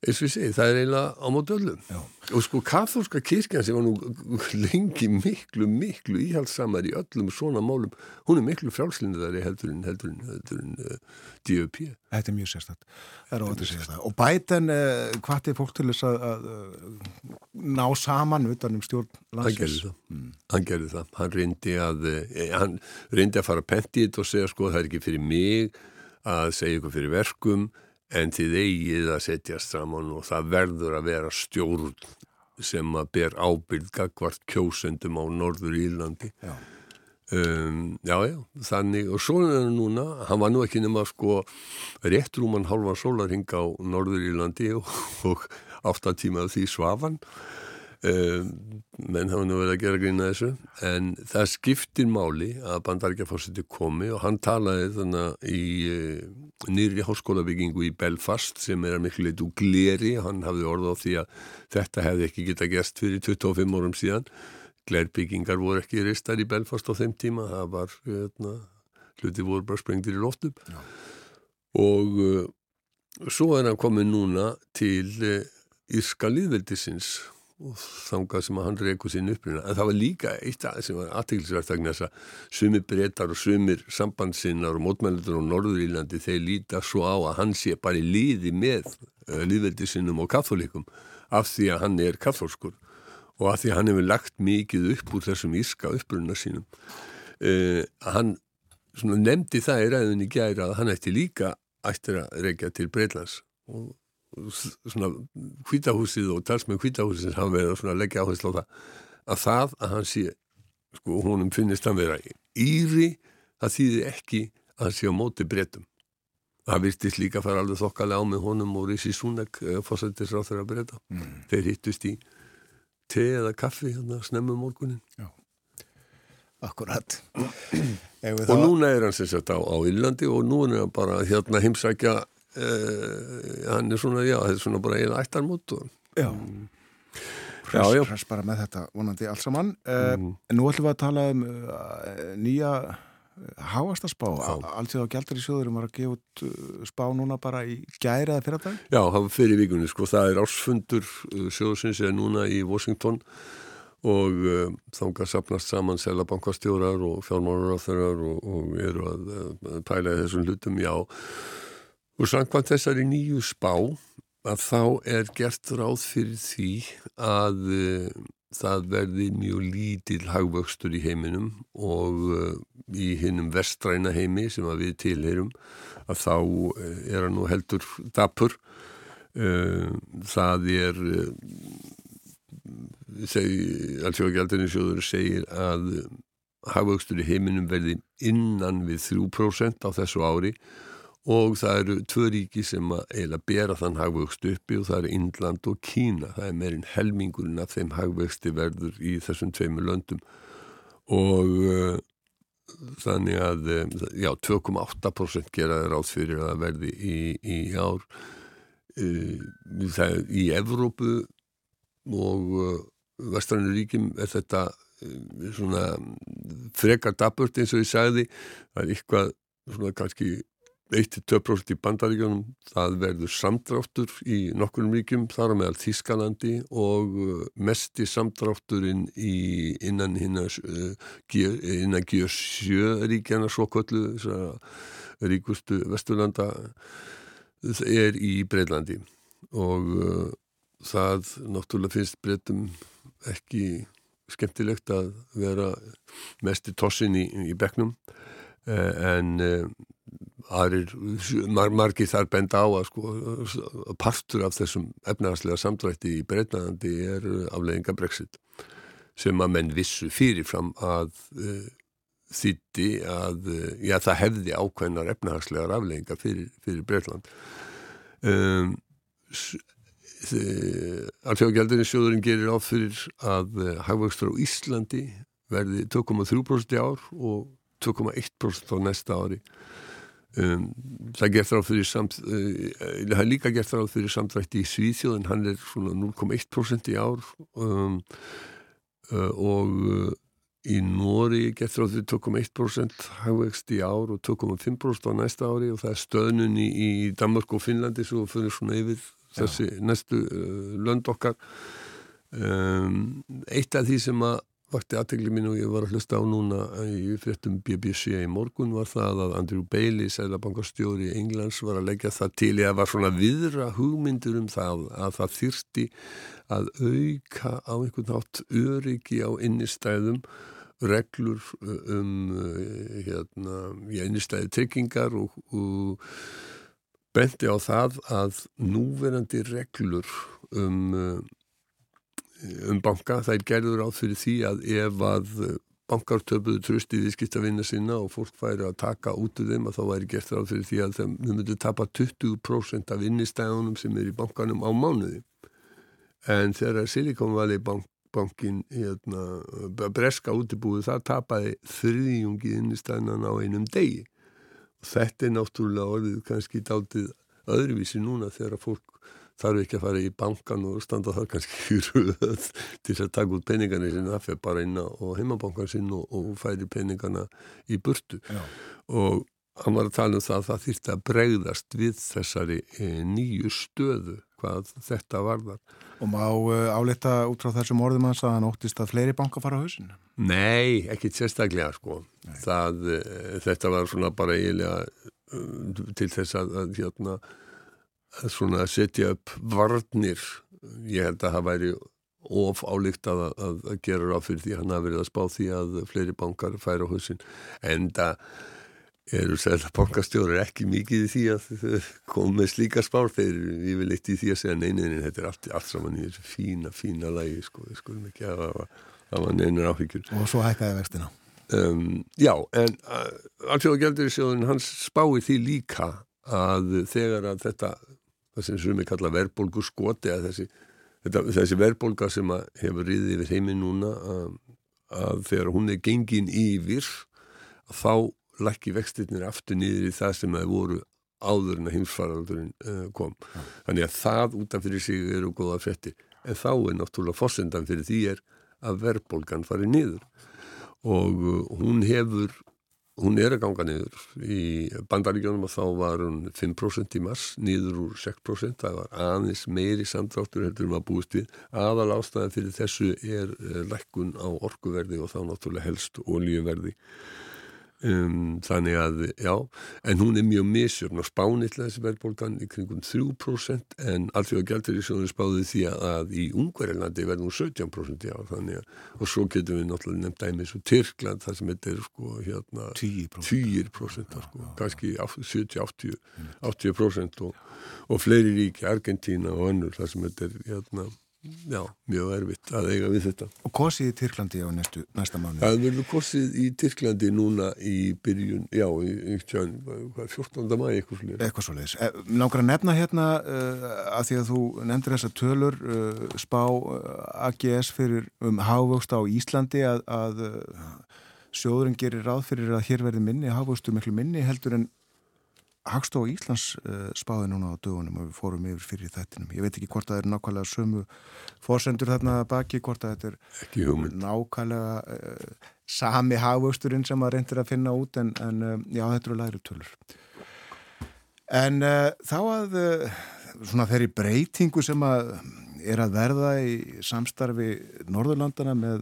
eins og ég segi, það er eiginlega á móti öllum
Já.
og sko kathólska kirkjan sem var nú lengi miklu, miklu íhaldsamar í öllum svona málum, hún er miklu frjálslindari heldur en, heldur en, heldur en uh, DUP.
Þetta er mjög sérstætt. Að. Og Biden uh, hvati fólk til þess að, að uh, ná saman utan um stjórn
Hann
landsins.
það, hann gerði það, hann reyndi að, eh, hann reyndi að fara pentið og segja sko það er ekki fyrir mig að segja ykkur fyrir verkum en þið eigið að setjast saman og það verður að vera stjórn sem að ber ábyrð gagvart kjósendum á Norður Írlandi.
Já.
Um, já, já, þannig og svo er hann núna, hann var nú ekki nema sko rétt rúman hálfa sólarhing á Norður Írlandi og, og átta tíma af því svafan menn hafa nú verið að gera grína þessu en það skiptir máli að bandaríkjafórseti komi og hann talaði þannig í uh, nýri háskólabyggingu í Belfast sem er að miklu leitt úr gleri, hann hafði orð á því að þetta hefði ekki geta gerst fyrir 25 árum síðan. Glerbyggingar voru ekki ristar í Belfast á þeim tíma, það var hérna, hluti voru bara sprengtir í loftum
Já.
og uh, svo er hann komin núna til uh, Írska líðveldisins og þangað sem að hann reyku sín upprýna en það var líka eitt aðeins sem var aðteglisvært vegna þess að sumir breytar og sumir sambandsinnar og mótmælendur á Norðurílandi þeir líta svo á að hann sé bara í líði með uh, líðveldisinnum og katholikum af því að hann er katholskur og að því að hann hefur lagt mikið upp úr þessum írska uppruna sínum. Uh, hann nefndi það í ræðinni gæra að hann ætti líka ættir að reykja til Breitlands og svona hvítahúsið og talsmenn hvítahúsið hafa verið að leggja áherslu á það að það að hann sé sko honum finnist hann vera íri það þýðir ekki að hann sé á móti breytum það virtist líka að fara alveg þokkalega á með honum og Rissi Súnek fórsættis á þeirra breyta
Mm.
þeir hittust í te eða kaffi hérna snemmum morgunin
Akkurat. <clears throat> Eigum við
og núna er hann sagt á, á Írlandi og nú er hann bara hérna heimsækja uh, hann er svona, já, þetta er svona bara eða ættarmót og
Já.
Já, já.
Hress, hress bara með þetta vonandi allt saman. Uh, En nú ætlum við að tala um uh, nýja háastaspá. Alltíð á gældur í sjóðurum var að gefa út spá núna bara í gæri eða fyrir dag.
Já, það var fyrir vikunni, sko, það er ársfundur sjóðsins er núna í Washington og uh, þangað sapnast saman selabankastjórar og fjármálaráþurar og, og eru að uh, pæla þessum hlutum, já. Og samkvæmt þessari nýju spá að þá er gert ráð fyrir því að uh, það verði mjög lítill hagvöxtur í heiminum og uh, í hinnum vestræna heimi sem við tilheyrum að þá uh, er hann nú heldur dapur. Uh, það er allsjóðgjaldinni sjóður segir að hagvöxtur í heiminum verði innan við 3% á þessu ári og það eru tvö ríki sem eiginlega bera þann hagvöxt uppi og það eru Indland og Kína. Það er meirinn helmingurinn af þeim hagvöxti verður í þessum tveimur löndum og uh, þannig að uh, já, 2,8% gera þeir átt fyrir að verði í, í ár. Uh, það, í Evrópu og uh, vestrannu ríkim er þetta svona frekar daburt eins og ég sagði. Það er eitthvað svona kannski 1-2% í bandaríkjónum, það verður samdráttur í nokkurum ríkjum, þar á meðal Þískalandi og uh, samdrátturinn í uh, G- innan G7 ríkjana svo kollu ríkustu vesturlanda er í Breitlandi og uh, það náttúrulega finnst breytum ekki skemmtilegt að vera mest í tossin í, í bekknum. Eh, en eh, aðrir, mar, margir þar benda á að sko partur af þessum efnahagslega samdrætti í Breitlandi er afleðinga Brexit sem að menn vissu fyrirfram að uh, þýtti að uh, já, það hefði ákveðnar efnahagslegar afleðingar fyrir, fyrir Breitland um, Alþjóðgjaldurinn sjóðurinn gerir áð fyrir að uh, hagvöxtur á Íslandi verði 2,3% í ár og 2,1% á næsta ári Um, það samt, uh, það er líka gert ráð fyrir samdrætti í Svíþjóðin, hann er svona 0,1% í ár. Um, uh, og uh, í Nóri er gert ráð fyrir 2,1% hagvegst í ár og 2,5% á næsta ári. Og það er stöðnun í, í Danmark og Finnlandi svo fyrir svona yfir þessi Já. næstu lönd okkar. Um, eitt af því sem að vakti aðtegli mín og ég var að hlusta á núna í fréttum BBC í morgun var það að Andrew Bailey, sælabankastjóri í Englands var að leggja það til. Að var svona viðra hugmyndur um það að það þyrsti að auka á einhvern nátt öryggi á innistæðum reglur um hérna, innistæði tryggingar og, og benti á það að núverandi reglur um um banka, þær gerður átt fyrir því að ef að bankar töpuðu tröst í viðskiptavinna sinna og fólk færi að taka út úr þeim að þá væri gert ráð fyrir því að þeim myndu tapa 20% af vinnistæðunum sem er í bankanum á mánuði. En þegar Silicon Valley bank, bankin hérna, breska útibúið það tapaði þriðjungi vinnistæðunan á einum degi. Þetta er náttúrulega orðið kannski dáltið öðruvísi núna þegar að fólk þarf ekki að fara í bankan og standa þar kannski í röð til að taka út peningarnir sinna, það fyrir bara inn á heimabankan sinn og, og færi peningarna í burtu Já. og hann var að tala um það að það þýrti að bregðast við þessari e, nýju stöðu hvað þetta varðar.
Og má uh, álita út frá þessum orðum hans að hann óttist að fleiri banka fara á hausinu?
Nei, ekki sérstaklega sko. Það, uh, þetta var svona bara eiginlega uh, til þess að, að hérna svona að setja upp varnir. Ég held að það væri of álíkt að, að, að gera ráð fyrir því hann hafi verið að spá því að fleiri bankar færa á hausin en það eru sæðilega bankastjóður ekki mikið í því að koma með slíka spár. Þeir við vil eitt í því að segja neinin þetta er allt, allt saman í þessu fína, fína lægi sko, við skulum ekki að það var neinar áhyggjur.
Og svo hækkaði vextina.
Um, Já, en uh, alltaf gældur í sjóðun hans spái því líka að þegar að þetta það sem sumi kalla verðbólgu skoti að þessi, þetta, þessi verðbólga sem hefur riðið yfir heiminn núna að, að þegar hún er gengin yfir þá lakki vextirnir aftur niður í það sem það voru áður en að heimsfaraldurinn uh, kom. Ja. Þannig að það útanfyrir sig eru góða frettir en þá er náttúrulega fórsendan fyrir því er að verðbólgan farið niður og uh, hún hefur hún er að ganga niður í bandaríkjónum og þá var hún 5% í mars, niður úr 6% það var aðeins meiri samtráttur heldur um að búist við. Aðal ástæðan fyrir þessu er eh, lækkun á orkuverði og þá náttúrulega helst olíuverði Um, þannig að, já, en hún er mjög misjörn og spánitlega þessi verðbólgan í kringum 3% en allþjóða gæltur í sjónu spáði því að í Ungverðarlandi verður hún 17% já, þannig að, og svo getum við náttúrulega nefnt dæmis og Tyrkland þar sem þetta er sko hérna 10%, 10% sko, já, kannski 70-80% 80% og, og fleiri ríki, Argentína og önnur þar sem þetta er hérna Já, mjög erfitt að eiga við þetta.
Og kosið í Tyrklandi á næstu, næsta mánu?
Það verður kosið í Tyrklandi núna í byrjun, já, í, tján, 14. mæ, eitthvað svolítið.
Eitthvað svolítið. Eh, Nákvæmlega nefna hérna uh, að því að þú nefndir þessa tölur uh, spá uh, AGS fyrir um hávöxt á Íslandi að, að sjóðurinn gerir ráð fyrir að hér verði minni, hávöxtu miklu minni heldur en Hagstof Íslands uh, spáði núna á dögunum og við fórum yfir fyrir þettinum. Ég veit ekki hvort það er nákvæmlega sömu fórsendur þarna baki, hvort það er nákvæmlega uh, sami hagvöxturinn sem að reyndir að finna út en, en uh, já, þetta eru læri tölur. En þá að svona þeirri breytingu sem að er að verða í samstarfi Norðurlandana með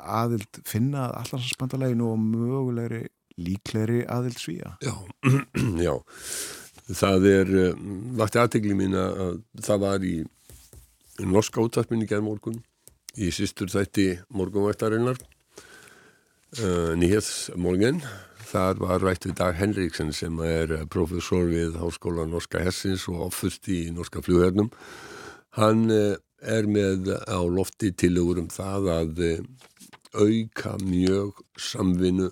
aðild finna allansbandaleginu og mögulegri líkleri aðild svíja.
Já, <clears throat> já. Það er, eh, vakti aðtegli mín að það var í norska útvarpinni gerð morgun í sýstur þætti morgunvættarinnar uh, eh, nýhetsmorgun. Þar var rætt við Dag Henriksen sem er professor við Háskóla Norska Hessins og offust í Norska flughernum. Hann er með á lofti tilugur um það að auka mjög samvinnu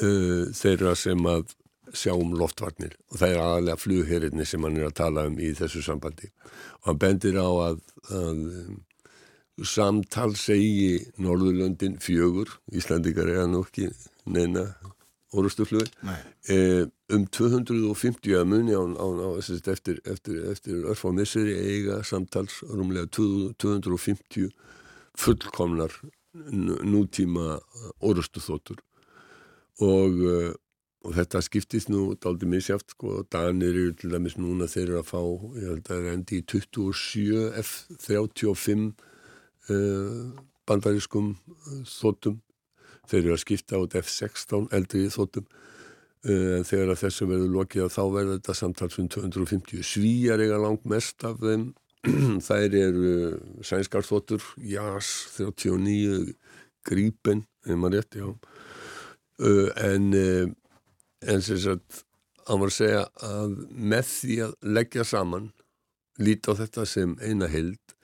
uh, þeirra sem að sjá um loftvarnir. Og það er aðalega flugherrinni sem hann er að tala um í þessu sambandi. Og hann bendir á að, að um, samtal segi Norðurlöndin fjögur Íslandikar er hann ekki neina orustuflug eh, um 250 að muni á, á, á, eftir, eftir, eftir örf á misseri eiga samtals rúmlega 250 fullkomnar nútíma orustuþóttur og, eh, og þetta skiptist nú daldi misjáft sko, Danir eru til dæmis núna þeir eru að fá, ég held að það er endi í 27 F-35 uh, bandarískum þóttum þeir eru að skipta át F-16 eldri þóttum uh, þegar að þessu verður lokið þá verður þetta samtals um 250 svíjar eiga langt mest af þeim. <clears throat> Þær eru sænskar þóttur JAS 39 Gripen, ef maður rétt, já uh, en uh, en sem sagt hann var að segja að með því að leggja saman líti á þetta sem eina held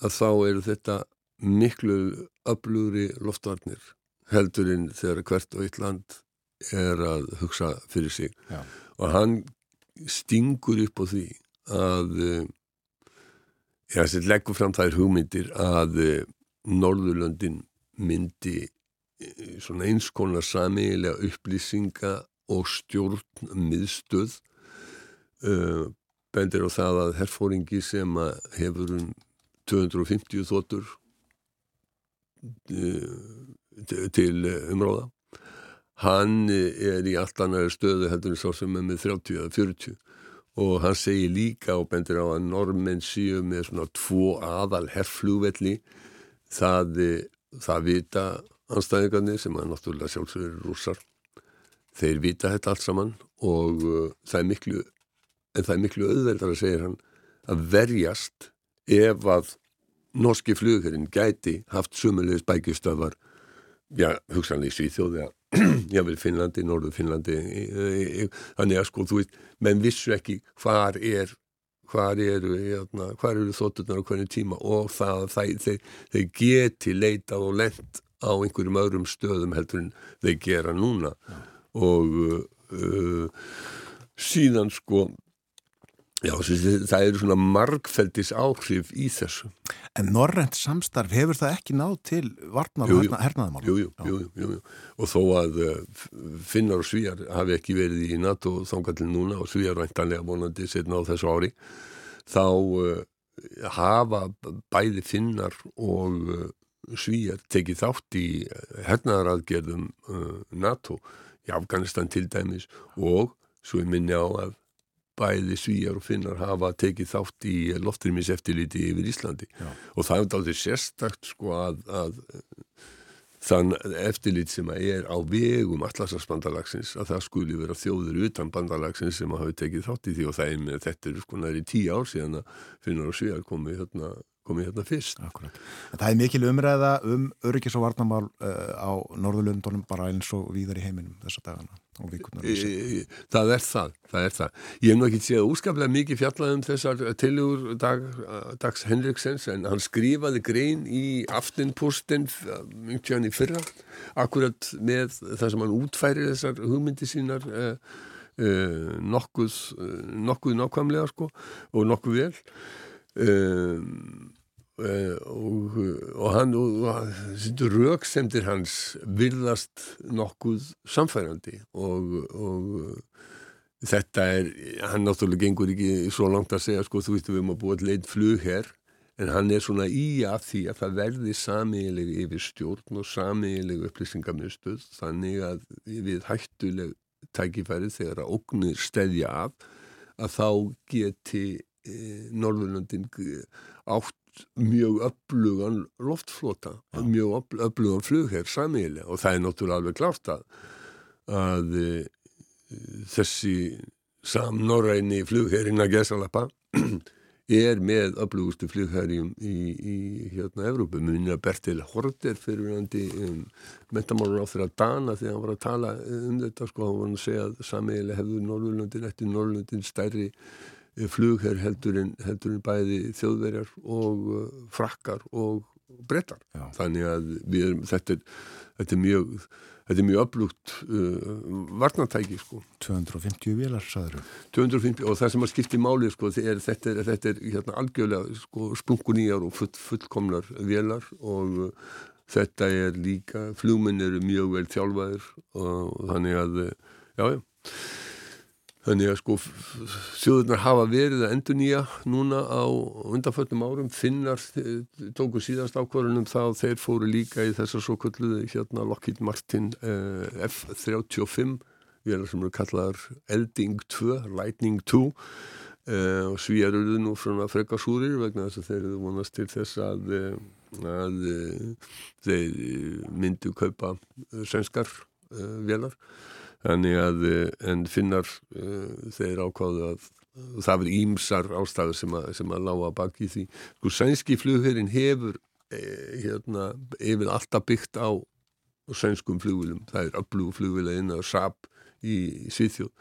að þá eru þetta miklu öflugri loftvarnir heldurinn þegar hvert og eitt land er að hugsa fyrir sig
Já.
og hann stingur upp á því að já, sem leggur fram þær hugmyndir að eh, Norðurlöndin myndi svona eins konar samiðilega upplýsinga og stjórn miðstöð uh, bendir á það að herfóringi sem að hefur um 250 þóttur uh, til umráða hann er í allt annari stöðu heldur en svo sem er með 30 eða 40 og hann segir líka og bendir á að normenn séu með svona tvo aðal herflugvelli það, það vita anstæðingarnir sem að náttúrulega sjálfsögur rússar þeir vita þetta allt saman og uh, það er miklu en það er miklu auðveldar að segja hann að verjast ef að norski flugurinn gæti haft sumulegis bækjustöðvar já, hugsanlega í Svíþjóði já, vel Finnlandi, Norðu Finnlandi þannig að sko, þú veist menn vissu ekki hvar er hvar eru, hérna, eru þótturnar á hvernig tíma og það, það þeir, þeir geti leitað og lent á einhverjum öðrum stöðum heldur en þeir gera núna já. og uh, síðan sko Já, það eru svona margfældis áhrif í þessu.
En norrent samstarf, hefur það ekki náð til varnar og hernaðamál?
Jú, jú, jú, jú, og þó að uh, finnar og svíjar hafi ekki verið í NATO þángatil núna og svíjar væntanlega vonandi setna á þessu ári, þá uh, hafa bæði finnar og uh, svíjar tekið þátt í hernaðaraðgerðum NATO í Afganistan til dæmis og svo ég minni á að bæði svíjar og finnar hafa tekið þátt í loftrimis eftirliti yfir Íslandi Já. og það er aldrei sérstakt sko að, að þann eftirlit sem er á vegum allarsafsbandalagsins að það skuli vera þjóður utan bandalagsins sem hafi tekið þátt í því og það er með þetta er sko næri tíu ár síðan að finnar og svíjar komið hérna komið hérna fyrst.
Akkurat. Það er mikil umræða um öryggis og varnamál uh, á Norðurlundunum bara eins og víðar í heiminum þessa dagana og vikurnar.
E, það er það, það er það. Ég hef nú ekki séð úskaplega mikið fjallað um þessar tilugur dag, Dags Henriksens en hann skrifaði grein í aftinpústin mjög tján í fyrra akkurat með það sem hann útfæri þessar hugmyndi sínar uh, uh, nokkuð, nokkuð nákvæmlega sko og nokkuð vel um, og, og hann og rauksendir hans virðast nokkuð samfærandi og, og þetta er hann náttúrulega gengur ekki svo langt að segja sko þú veist við erum að búa til einn flug hér en hann er svona í að því að það verði samiðileg yfir stjórn og samiðileg upplýsingamjöstuð þannig að við hættuleg tækifæri þegar að ógnir stedja af að þá geti Norðurlöndin átt mjög öflugan loftflota, ja. mjög öflugan flugherr samíli og það er náttúrulega alveg klárt að, að e, þessi samnorræni flugherrin að gesalappa <clears throat> er með öflugustu flugherjum í, í hérna Evrópu, munið að Bertil Horter fyrirvændi um, metamálur á þeirra dana þegar hann var að tala um þetta sko, hann var að segja að samíli hefur Norðurlöndin eftir Norðurlöndin stærri flugherr heldurinn heldur bæði þjóðverjar og uh, frakkar og brettar. Já. Þannig að erum, þetta, er, þetta er mjög þetta er mjög öflugt uh, varnantæki sko.
250 vilar saður
250 og það sem að skipti máli sko, er, þetta er, þetta er hérna, algjörlega sko, splunkunýjar og full, fullkomlar vilar og uh, þetta er líka, flugminn eru mjög vel þjálfaðir og þannig að jájá já. Þannig að sko sjóðurnar hafa verið að endur nýja núna á undanföldum árum. Finnar tóku síðast ákvarðunum þá þeir fóru líka í þessar svo kulluðu hérna Lockheed Martin eh, F-35 vélar sem eru kallaðar Elding 2, Lightning 2 uh, og svíjar eru nú svona frekarsúrir vegna þess að þeir eru vonast til þess að, að þeir myndu kaupa svenskar vélar þannig að en finnar þeir ákváðu að það verður ímsar ástæður sem að, sem að lága baki því. Sko sænski flugherrin hefur eh, hérna, yfir alltaf byggt á sænskum flugvilum það er öflug flugvila inn að SAP í, í Svíþjóð.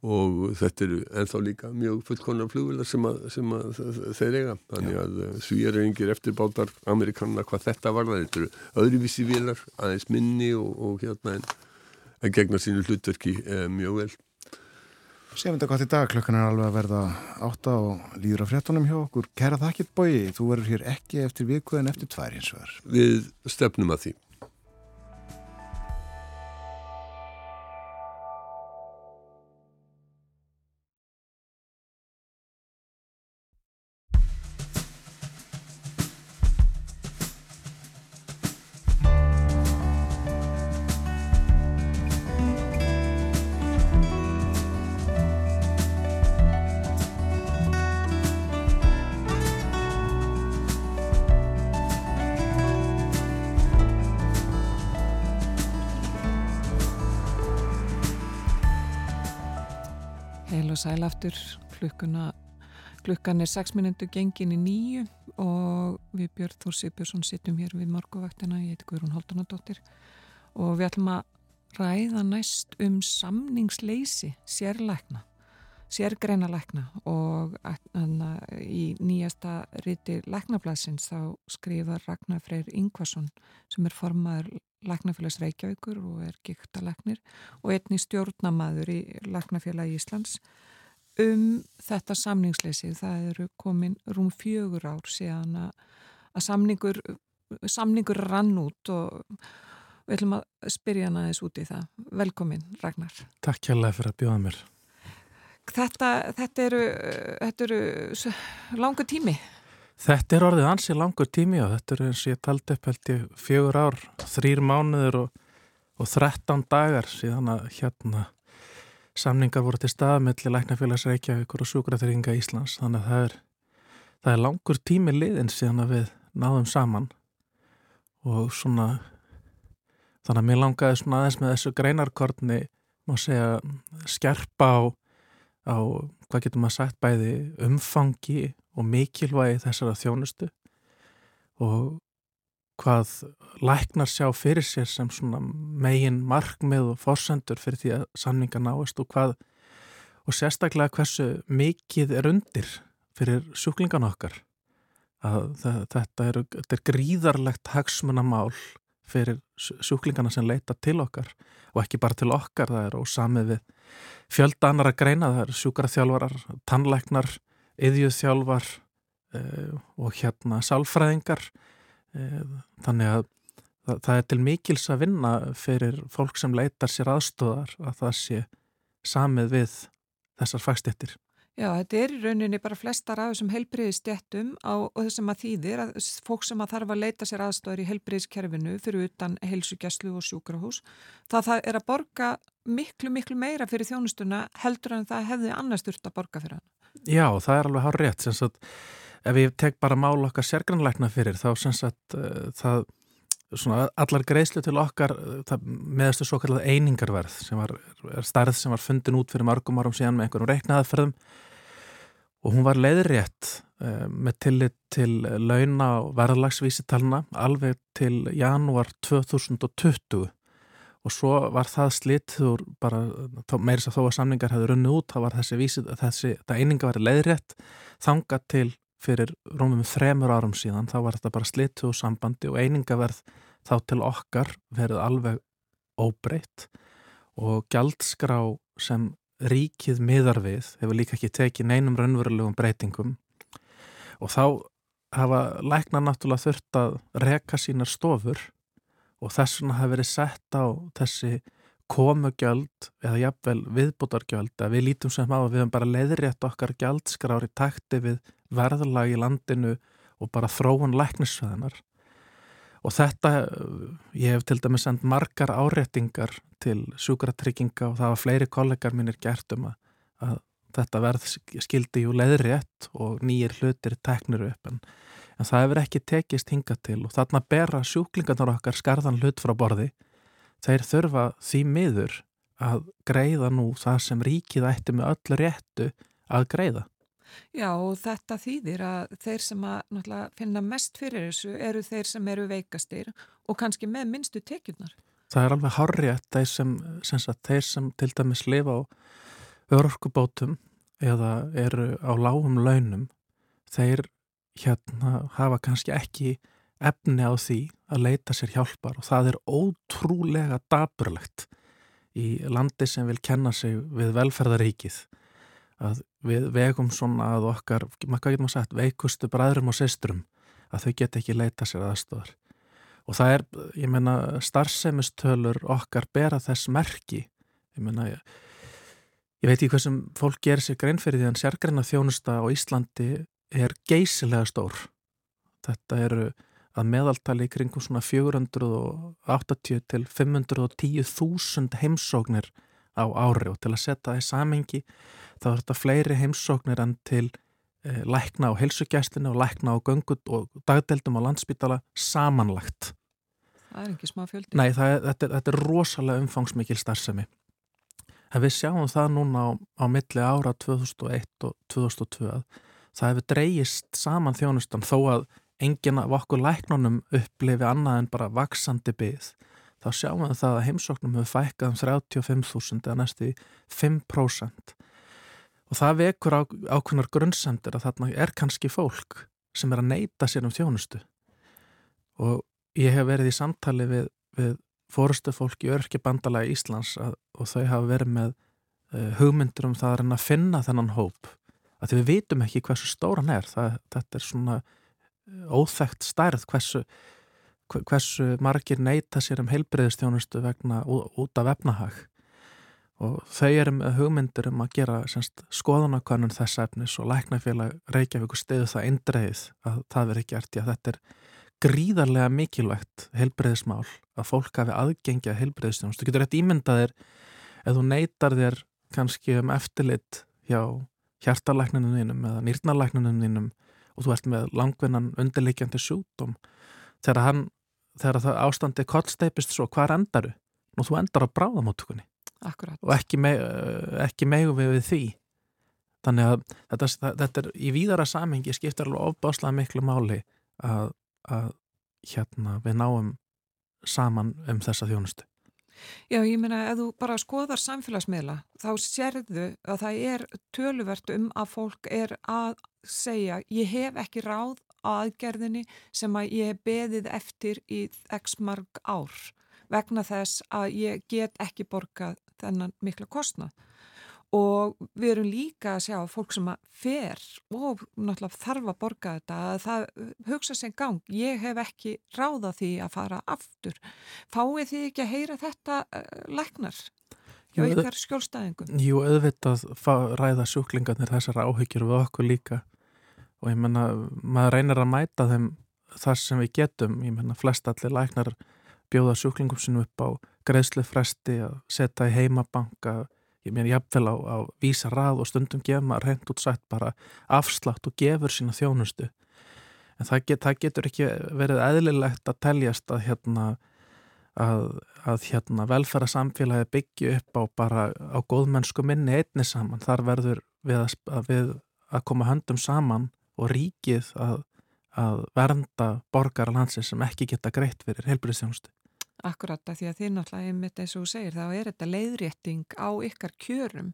Og þetta eru ennþá líka mjög fullkonar flugvilar sem, að, sem að þeir eiga. Þannig að eh, svíjar engir eftirbátar amerikanna hvað þetta var þetta eru öðruvísi vilar, aðeins minni og, og hérna en, en gegna sínu hlutverki eh, mjög vel
þetta gott í dag, klukkan er alveg að verða átta og líður á fréttunum hjá okkur. Kæra þakkir bói, þú verður hér ekki eftir viku en eftir tvær hins vegar.
Við stefnum að því.
Aftur. Klukkuna klukkan er 6 minundu gengin í nýju og við Björn Þór Sipjursson sittum hér við morguvaktina ég heiti Guðrún Holdanadóttir og við ætlum að ræða næst um samningsleysi sérlækna sérgreina lækna og í nýjasta riti læknablasins þá skrifar Ragnar Freyr Ingvarsson sem er formaður læknafélags Reykjavíkur og er gíkta læknir og einni stjórnamaður í Læknafélagi Íslands um þetta samningsleysi. Það eru komin rúm fjögur ár síðan að samningur, samningur rann út og við ætlum að spyrja hana þess út í það. Velkomin Ragnar.
Takk kjærlega fyrir að bjóða mér.
Þetta, þetta eru, þetta eru langu tími.
Þetta er orðið ansið langur tími og þetta eru eins og ég taldi upp held ég fjögur ár, þrýr mánuður og, og 13 dagar síðan að hérna samningar voru til staðamelli Læknafélags Reykjavíkur og Súkraþringa Íslands þannig að það er, það er langur tími liðin síðan að við náðum saman. Og svona þannig að mér langaði svona aðeins með þessu greinarkortni má segja skerpa á, á hvað getur maður sagt bæði umfangi og mikilvægi þessara þjónustu. Og hvað læknar sjá fyrir sér sem megin markmið og fórsendur fyrir því að samninga náist og hvað og sérstaklega hversu mikið er undir fyrir sjúklingan okkar. Að þetta er, þetta er gríðarlegt hagsmunamál fyrir sjúklingana sem leita til okkar og ekki bara til okkar, það er ósamið við fjölda annar að greina, það er sjúkaraþjálfarar, tannleiknar, yðjuþjálfar eh, og hérna sálfræðingar. Eh, þannig að það, það er til mikils að vinna fyrir fólk sem leitar sér aðstóðar að það sé samið við þessar fagstettir.
Já, þetta er í rauninni bara flestar af þessum heilbriðistettum og þessum að þýðir að fólk sem að þarf að leita sér aðstóðar í heilbriðiskerfinu fyrir utan heilsugjastlu og sjúkrahús, það, það er að borga miklu, miklu meira fyrir þjónustuna heldur en það hefði annars þurft að borga fyrir hann.
Já, það er alveg hár rétt, sem sagt ef ég tek bara mál okkar sérgrannleikna fyrir þá sem sagt uh, það svona allar greiðslu til okkar uh, meðastu svo kallað einingarverð sem var starð sem var fundin út fyrir margum árum síðan með einhverjum reiknaðaferðum og hún var leiðrétt uh, með tillit til launa og verðlagsvísitalna alveg til janúar 2020 og svo var það slittur bara meirins að þó að samningar hefði runnið út þá var þessi, vísi, þessi eininga verið leiðrétt þanga til fyrir rómum þremur árum síðan þá var þetta bara slittu og sambandi og einingaverð þá til okkar verið alveg óbreytt. Og gjaldskrá sem ríkið miðar við hefur líka ekki tekið neinum raunverulegum breytingum. Og þá hafa læknar náttúrulega þurft að reka sínar stofur og þess vegna hafa verið sett á þessi komugjöld eða jafnvel viðbútargjöld að við lítum sem á að við höfum bara leiðrétt okkar gjaldskrári takti við verðlag í landinu og bara þróun læknisveðinar og þetta, ég hef til dæmis sendt margar áréttingar til sjúkratrygginga og það var fleiri kollegar mínir gert um að, að þetta verð skildi jú leðrétt og nýjir hlutir teknir upp en, en það hefur ekki tekist hinga til. Og þarna bera sjúklingarnar okkar skarðan hlut frá borði. Þeir þurfa því miður að greiða nú það sem ríkið ætti með öllu réttu að greiða
Já og þetta þýðir að þeir sem að finna mest fyrir þessu eru þeir sem eru veikastir og kannski með minnstu tekjurnar.
Það er alveg harrið að þeir sem, sem, sagt, þeir sem til dæmis lifa á örkubótum eða eru á lágum launum, þeir hérna hafa kannski ekki efni á því að leita sér hjálpar og það er ótrúlega daburlegt í landi sem vil kenna sig við velferðaríkið að við vegum svona að okkar, hvað getur maður sagt, veikustu bræðrum og systrum að þau get ekki leita sér aðstofar. Og það er, ég menna, starfsemistölur okkar bera þess merki. Ég menna, ég, ég veit ekki hvað sem fólk gerir sér grein fyrir því að sérgreina þjónusta á Íslandi er geysilega stór. Þetta eru að meðaltali kringum svona 480 til 510 þúsund heimsóknir á ári og til að setja það í samengi þá er þetta fleiri heimsóknir enn til eh, lækna á helsugæstinu og lækna á göngut og dagdeldum á landsbytala samanlagt.
Það er ekki smá fjöldi.
Nei, er, þetta, er, þetta er rosalega umfangsmikil starfsemi. En við sjáum það núna á, á milli ára 2001 og 2002 að það hefur dreyist saman þjónustan þó að enginn af okkur læknunum upplifi annað en bara vaksandi byggð þá sjáum við það að heimsóknum hefur fækkað um 35.000 eða næstu 5% og það vekur á, ákveðnar grunnsendir að þarna er kannski fólk sem er að neyta sér um þjónustu. Og ég hef verið í samtali við, við fórustu fólk í örkibandalagi Íslands að, og þau hafa verið með uh, hugmyndur um það að reyna að finna þennan hóp. Að við vitum ekki hversu stóran er. Það, þetta er svona eh, óþægt stærð hversu hversu margir neyta sér um heilbreyðistjónustu vegna út af efnahag og þau eru með hugmyndir um að gera semst, skoðanakonun þess efnis og læknafélag Reykjavík og stiðu það eindreið að það veri gert í að þetta er gríðarlega mikilvægt heilbreyðismál að fólk hafi aðgengja heilbreyðistjónustu. Þú getur rétt ímyndaðir ef þú neytar þér kannski um eftirlit hjá hjartalæknunum þínum eða nýrnalæknunum þínum og þú ert með langvinnan undirleikjandi sjútum þegar hann þegar það ástandi kollsteipist svo, hvað endaru? Nú þú endar á bráðamóttukunni og ekki, me, ekki megu við, við því. Þannig að þetta, þetta er í víðara samhengi skiptir alveg ofbáslega miklu máli að, að hérna við náum saman um þessa þjónustu.
Já, ég meina, ef þú bara skoðar samfélagsmiðla, þá sérðu að það er töluvert um að fólk er að segja, ég hef ekki ráð aðgerðinni sem að ég hef beðið eftir í x marg ár vegna þess að ég get ekki borgað þennan mikla kostnað. Og við erum líka að sjá fólk sem að fer og náttúrulega þarf að borga þetta að það hugsa sem gang. Ég hef ekki ráða því að fara aftur. Fáið því ekki að heyra þetta uh, læknar? Hjá ykkar skjólstæðingum?
Jú, auðvitað ræða sjúklingarnir þessar áhyggjur við okkur líka og ég menna, maður reynir að mæta þeim þar sem við getum, ég menna flest allir læknar bjóða sjúklingum sinu upp á greiðslu fresti að setja í heimabanka. Ég meina jafnvel á, á vísa rað og stundum gefa maður reynd út sætt bara afslátt og gefur sína þjónustu. En það, get, það getur ekki verið eðlilegt að teljast að hérna að, að hérna velferðarsamfélagi byggju upp á bara á góðmennsku minni einni saman, þar verður við að, við að koma höndum saman og ríkið að, að vernda borgar landsins sem ekki geta greitt fyrir helbriðstjónustu.
Akkurat að því að þið náttúrulega einmitt eins og þú segir þá er þetta leiðrétting á ykkar kjörum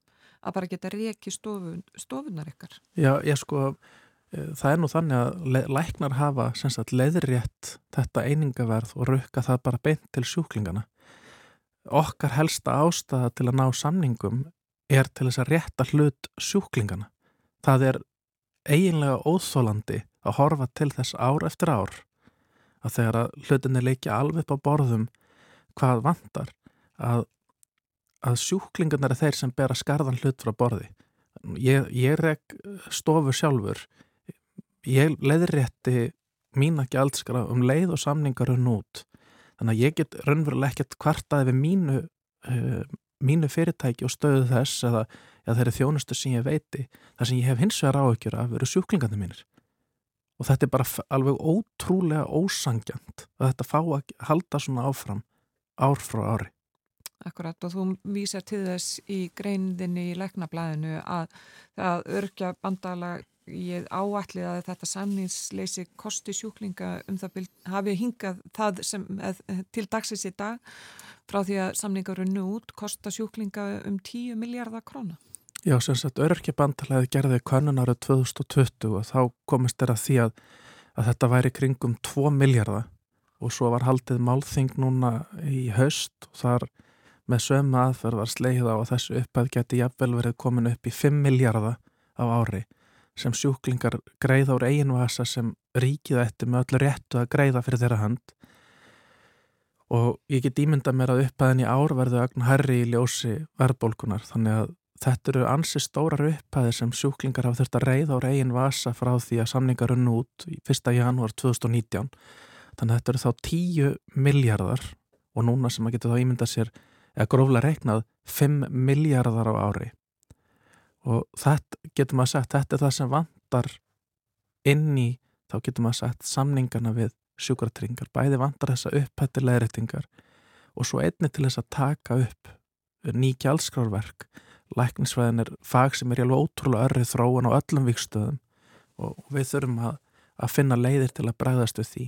að bara geta reiki stofun, stofunar ykkar.
Já, ég sko, e, það er nú þannig að læknar hafa sagt, leiðrétt þetta einingaverð og rukka það bara beint til sjúklingana. Okkar helsta ástæða til að ná samningum er til þess að rétta hlut sjúklingana. Það er eiginlega óþólandi að horfa til þess ár eftir ár að þegar að hlutinni leikja alveg upp á borðum hvað vantar að, að sjúklingarnar er þeir sem ber að skarðan hlut frá borði. Ég, ég reg stofu sjálfur, ég leðrétti mína gjaldskrá um leið og samningar unn út. Þannig að ég get raunverulega ekkert kvartaði við mínu, uh, mínu fyrirtæki og stöðu þess eða, eða þeirri þjónustu sem ég veiti. Það sem ég hef hins vegar áökjur af eru sjúklingandi mínir. Og þetta er bara alveg ótrúlega ósangjant að þetta fá að halda svona áfram ár frá ári.
Akkurat og þú vísar til þess í greinðinni í leknablaðinu að það örkja bandala ég áætlið að þetta samningsleysi kosti sjúklinga um það hafi hingað það sem eð, til dagsins í dag frá því að samningar runnu út kosta sjúklinga um 10 miljardar króna.
Já, sem sagt, örkja bandalaði gerði kannun árið 2020 og þá komist þeirra því að, að þetta væri kringum 2 miljardar og svo var haldið málþing núna í höst og þar með sömu aðferð var sleið á að þessu uppæð geti jafnvel verið komin upp í 5 miljardar á ári sem sjúklingar greiða úr eiginvasa sem ríkiða eftir með öllu réttu að greiða fyrir þeirra hand og ég get ímynda mér að uppæðin í ár verðu ögn herri í ljósi verðbólkunar þannig að þetta eru ansi stórar uppæðir sem sjúklingar hafa þurft að reyða úr eigin vasa frá því að samningar unn út í 1. janúar 2019 þannig að þetta eru þá 10 miljardar og núna sem maður getur þá ímynda sér eða gróflega reiknað 5 miljardar á ári. Og þetta getur maður sagt þetta er það sem vantar inn í þá getur maður sagt samningana við sjúkratringar, bæði vantar þessa upphættilegritingar og svo einni til þess að taka upp nýja læknisvæðin er fag sem er alveg ótrúlega örrið þróun á öllum vikstöðum og við þurfum að, að finna leiðir til að bregðast við því.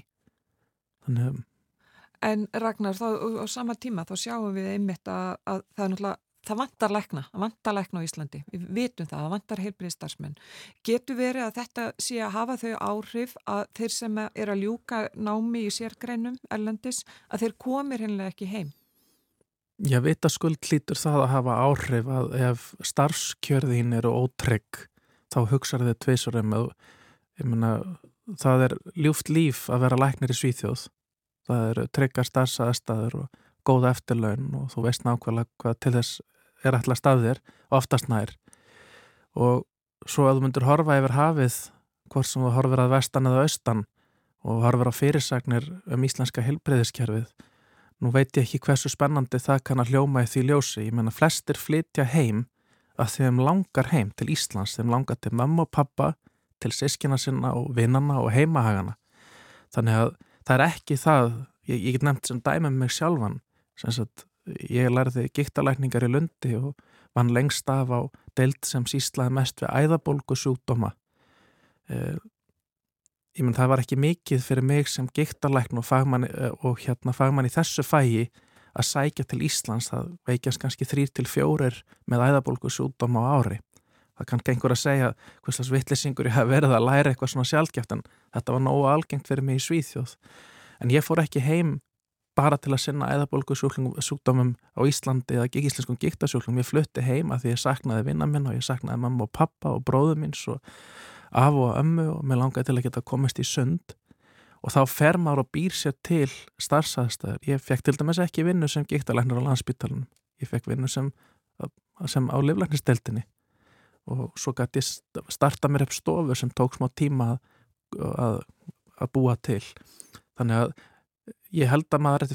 Þannig En Ragnar, þá, á sama tíma þá sjáum við einmitt að, að það er náttúrulega það vantar lækna, það vantar lækna á Íslandi. Við vitum það, það vantar heilbriðstarfsmenn getur verið að þetta sé að hafa þau áhrif að þeir sem er að ljúka námi í sérgreinum erlendis, að þeir komir hennilega ekki heim
Já, vita skuld lítur það að hafa áhrif að ef starfskjörðin eru ótrygg þá hugsaður þau tviðsverðum ég menna, það er ljúft líf að vera læknir í Svíþjóð. Það eru tryggar starfsaðstæður og góða eftirlaun og þú veist nákvæmlega hvað til þess er alltaf staðir oftast nær. Og svo að þú myndur horfa yfir hafið hvort sem þú horfir að vestan eða austan og horfir á fyrirsagnir um íslenska helbreyðiskerfið nú veit ég ekki hversu spennandi það kann að hljóma í því ljósi. Ég menna flestir flytja heim að þeim langar heim til Íslands. Þeim langar til mamma og pappa til sískina sinna og vinnanna og heimahagana. Þannig að það er ekki það ég, ég get nefnt sem dæmi með mig sjálfan. Sagt, ég lærði gíktalækningar í Lundi og vann lengst af á deilt sem síslaði mest við æðabólgu sjúkdóma. Ég menn það var ekki mikið fyrir mig sem gíktalækn og, fagmann, eh, og hérna fagmann í þessu fægi að sækja til Íslands, það veikjast kannski þrýr til fjórir með æðabólgu sjúkdóma á ári. Það kann gengur að segja hverslas vittlisingur ég hef verið að læra eitthvað svona sjálfgeft en þetta var nógu algengt fyrir mig í Svíþjóð. En ég fór ekki heim bara til að sinna eðabolgu sjúkdómum á Íslandi eða íslenskum gíktasjúklum. Ég flutti heima því ég saknaði vinna minn og ég saknaði mamma og pappa og bróðu minns og af og ömmu og mér langaði til að geta komist í sund og þá fer maður og býr sér til starfsæðstæður. Ég fekk til dæmis ekki vinnu sem gíktalæknar á landsbytalanum. Ég fekk vinnu sem, sem á livlæknisteltinni og svo gæti ég starta mér upp stofur sem tók smá tíma að, að, búa til. Þannig að ég held að maður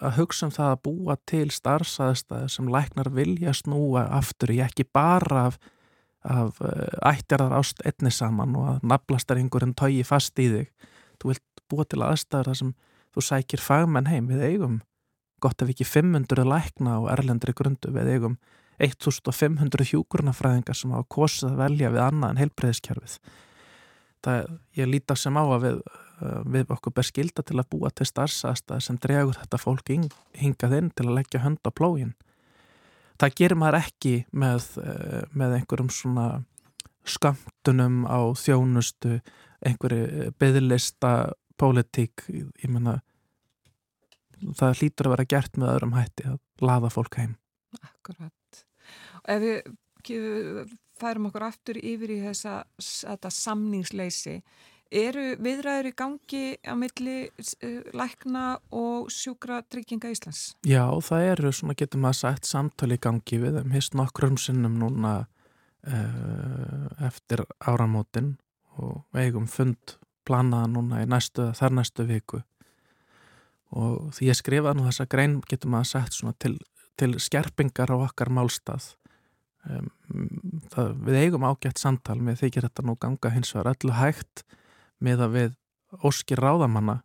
að hugsa um það að búa til starfsaðstæði sem læknar vilja snúa aftur í ekki bara af, af eh, ættjarðar ást einni saman og að naflastar einhverjum tói fast í þig. Þú vilt búa til aðstæður þar sem þú sækir fagmenn heim við eigum gott ef ekki 500 lækna á erlendri grundu við eigum 1500 hjúgrunafræðingar sem hafa kosið að velja við annað en heilbreyðiskerfið. Það, ég lítar sem á að við Eh, við okkur ber skilda til að búa til starfsastað sem dregur þetta fólk hingað inn til að leggja hönd á plógin. Það gerir maður ekki með, eh, með einhverjum svona skamtunum á þjónustu, einhverju byðlista pólitík, ég menna það hlýtur að vera gert með öðrum hætti að laða fólk heim.
Akkurat. Og ef við færum okkur aftur yfir í þessa, samningsleysi Eru viðræður í gangi á milli uh, lækna og sjúkra trygginga Íslands?
Já, það eru, svona getur maður sagt, samtali í gangi við þeim. Hist nokkrum sinnum núna uh, eftir áramótin og eigum fund planaða núna í næstu, þar næstu viku og því ég skrifaði nú þessa grein getur maður sett svona til, til skerpingar á okkar málstað um, það, við eigum ágætt samtal með þykir þetta nú ganga hins vegar öllu hægt með að við óskir ráðamanna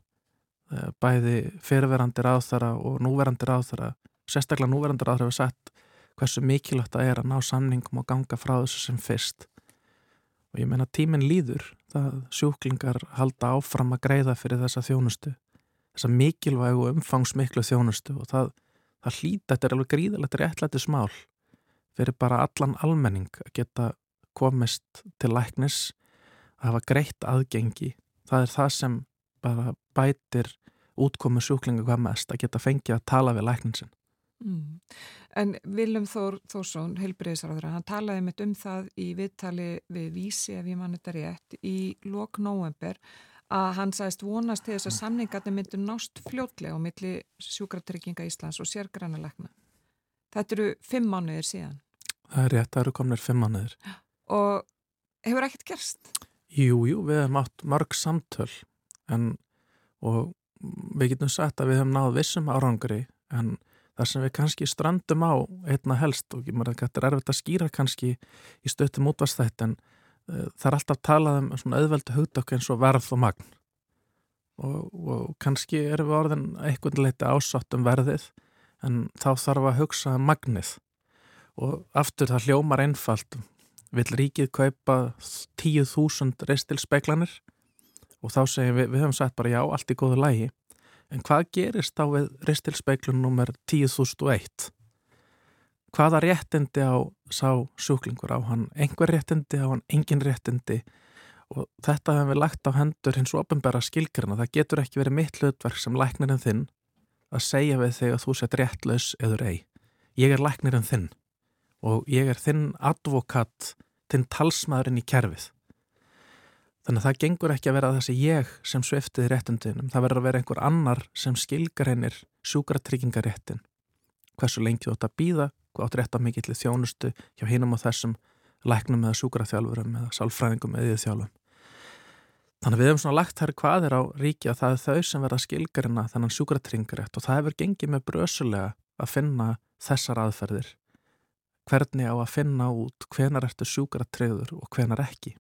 eh, bæði fyrirverandi ráðþara og núverandi ráðþara sérstaklega núverandi ráðþara hefur sett hversu mikilvægt það er að ná samningum og ganga frá þessu sem fyrst. Og ég meina tíminn líður það sjúklingar halda áfram að greiða fyrir þessa þjónustu þessa mikilvægu umfangsmiklu þjónustu og það, það hlýta, þetta er alveg gríðilegt réttlæti smál fyrir bara allan almenning að geta komist til læknis að hafa greitt aðgengi það er það sem bara bætir útkomu sjúklinga hvað mest að geta fengið að tala við lækninsinn
Mm. En Vilum Þór Þórsson, heilbriðisarður, hann talaði mitt um það í viðtali við vísi ef ég mann þetta rétt í lok november að hann sæðist vonast til þess að samningarnir myndu nást fljótlega á milli sjúkratrygginga Íslands og sérgrænalekna. Þetta eru fimm mánuðir síðan.
Það er rétt, það eru komnir fimm mánuðir.
Og hefur ekkert gerst?
Jú, jú, við hefum átt mörg samtöl en og við getum sagt að við hefum náð vissum árangri en þar sem við kannski strandum á einna helst og þetta er erfitt að skýra kannski í stöttum útvastætt en uh, það er alltaf talað um svona auðveldu hugdökk eins og verð og magn. Og, og kannski erum við orðin eitthvað leiti ásátt um verðið en þá þarf að hugsa um magnið. Og aftur það hljómar einfalt vil ríkið kaupa 10.000 reistilspeklanir og þá segjum við, við höfum sagt bara já, allt í góðu lægi En hvað gerist á við ristilspeiklun nummer 10.001? Hvaða réttindi á sá sjúklingur á hann? Engur réttindi á hann, engin réttindi og þetta hefum við lagt á hendur hins ofinbæra skilgrana. Það getur ekki verið mitt hlutverk sem læknirinn þinn að segja við þig að þú sett réttlaus eður ei. Ég er læknirinn þinn og ég er þinn advokat, þinn talsmaðurinn í kerfið. Þannig að það gengur ekki að vera þessi ég sem sveftiði réttundinum. Það verður að vera einhver annar sem skilgar hennir sjúkratryggingaréttin. Hversu lengi þú átt að býða, hvað átt rétt á mikillir þjónustu hjá hinum á þessum læknum eða sjúkraþjálfurum eða sálfræðingum eða þjálfum. Þannig að við hefum svona lagt þær hvað er á ríki að það er þau sem verða skilgarina þennan sjúkratryggingarétt og það hefur gengið með brösulega að finna þessar aðferðir. Hvernig á að finna út hvenar ertu sjúkratrygður og hvenar ekki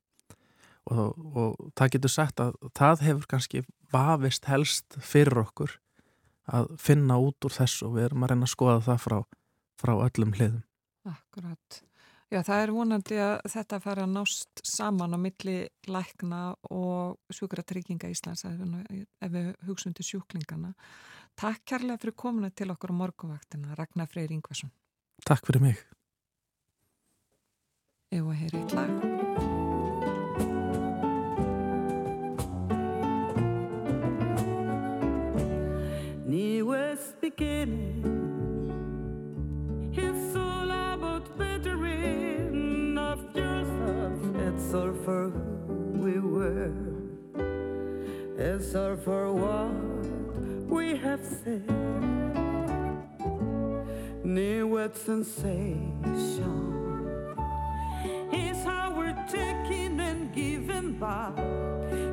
og, og það getur sagt að það hefur kannski vafist helst fyrir okkur að finna út úr þessu og við erum að reyna að skoða það frá, frá öllum hliðum.
Akkurat. Já, það er vonandi að þetta fara að nást saman á milli lækna og sjúkratrygginga Íslands ef við hugsun til sjúklingana. Takk kærlega fyrir komuna til okkur á morgunvaktina, Ragnar Freyr Ingvarsson.
Takk fyrir mig.
Ef að heyra eitt lag.
newest beginning. It's all about bettering of yourself. It's all for who we were. It's all for what we have said. New sensation. It's how we're taking and giving back.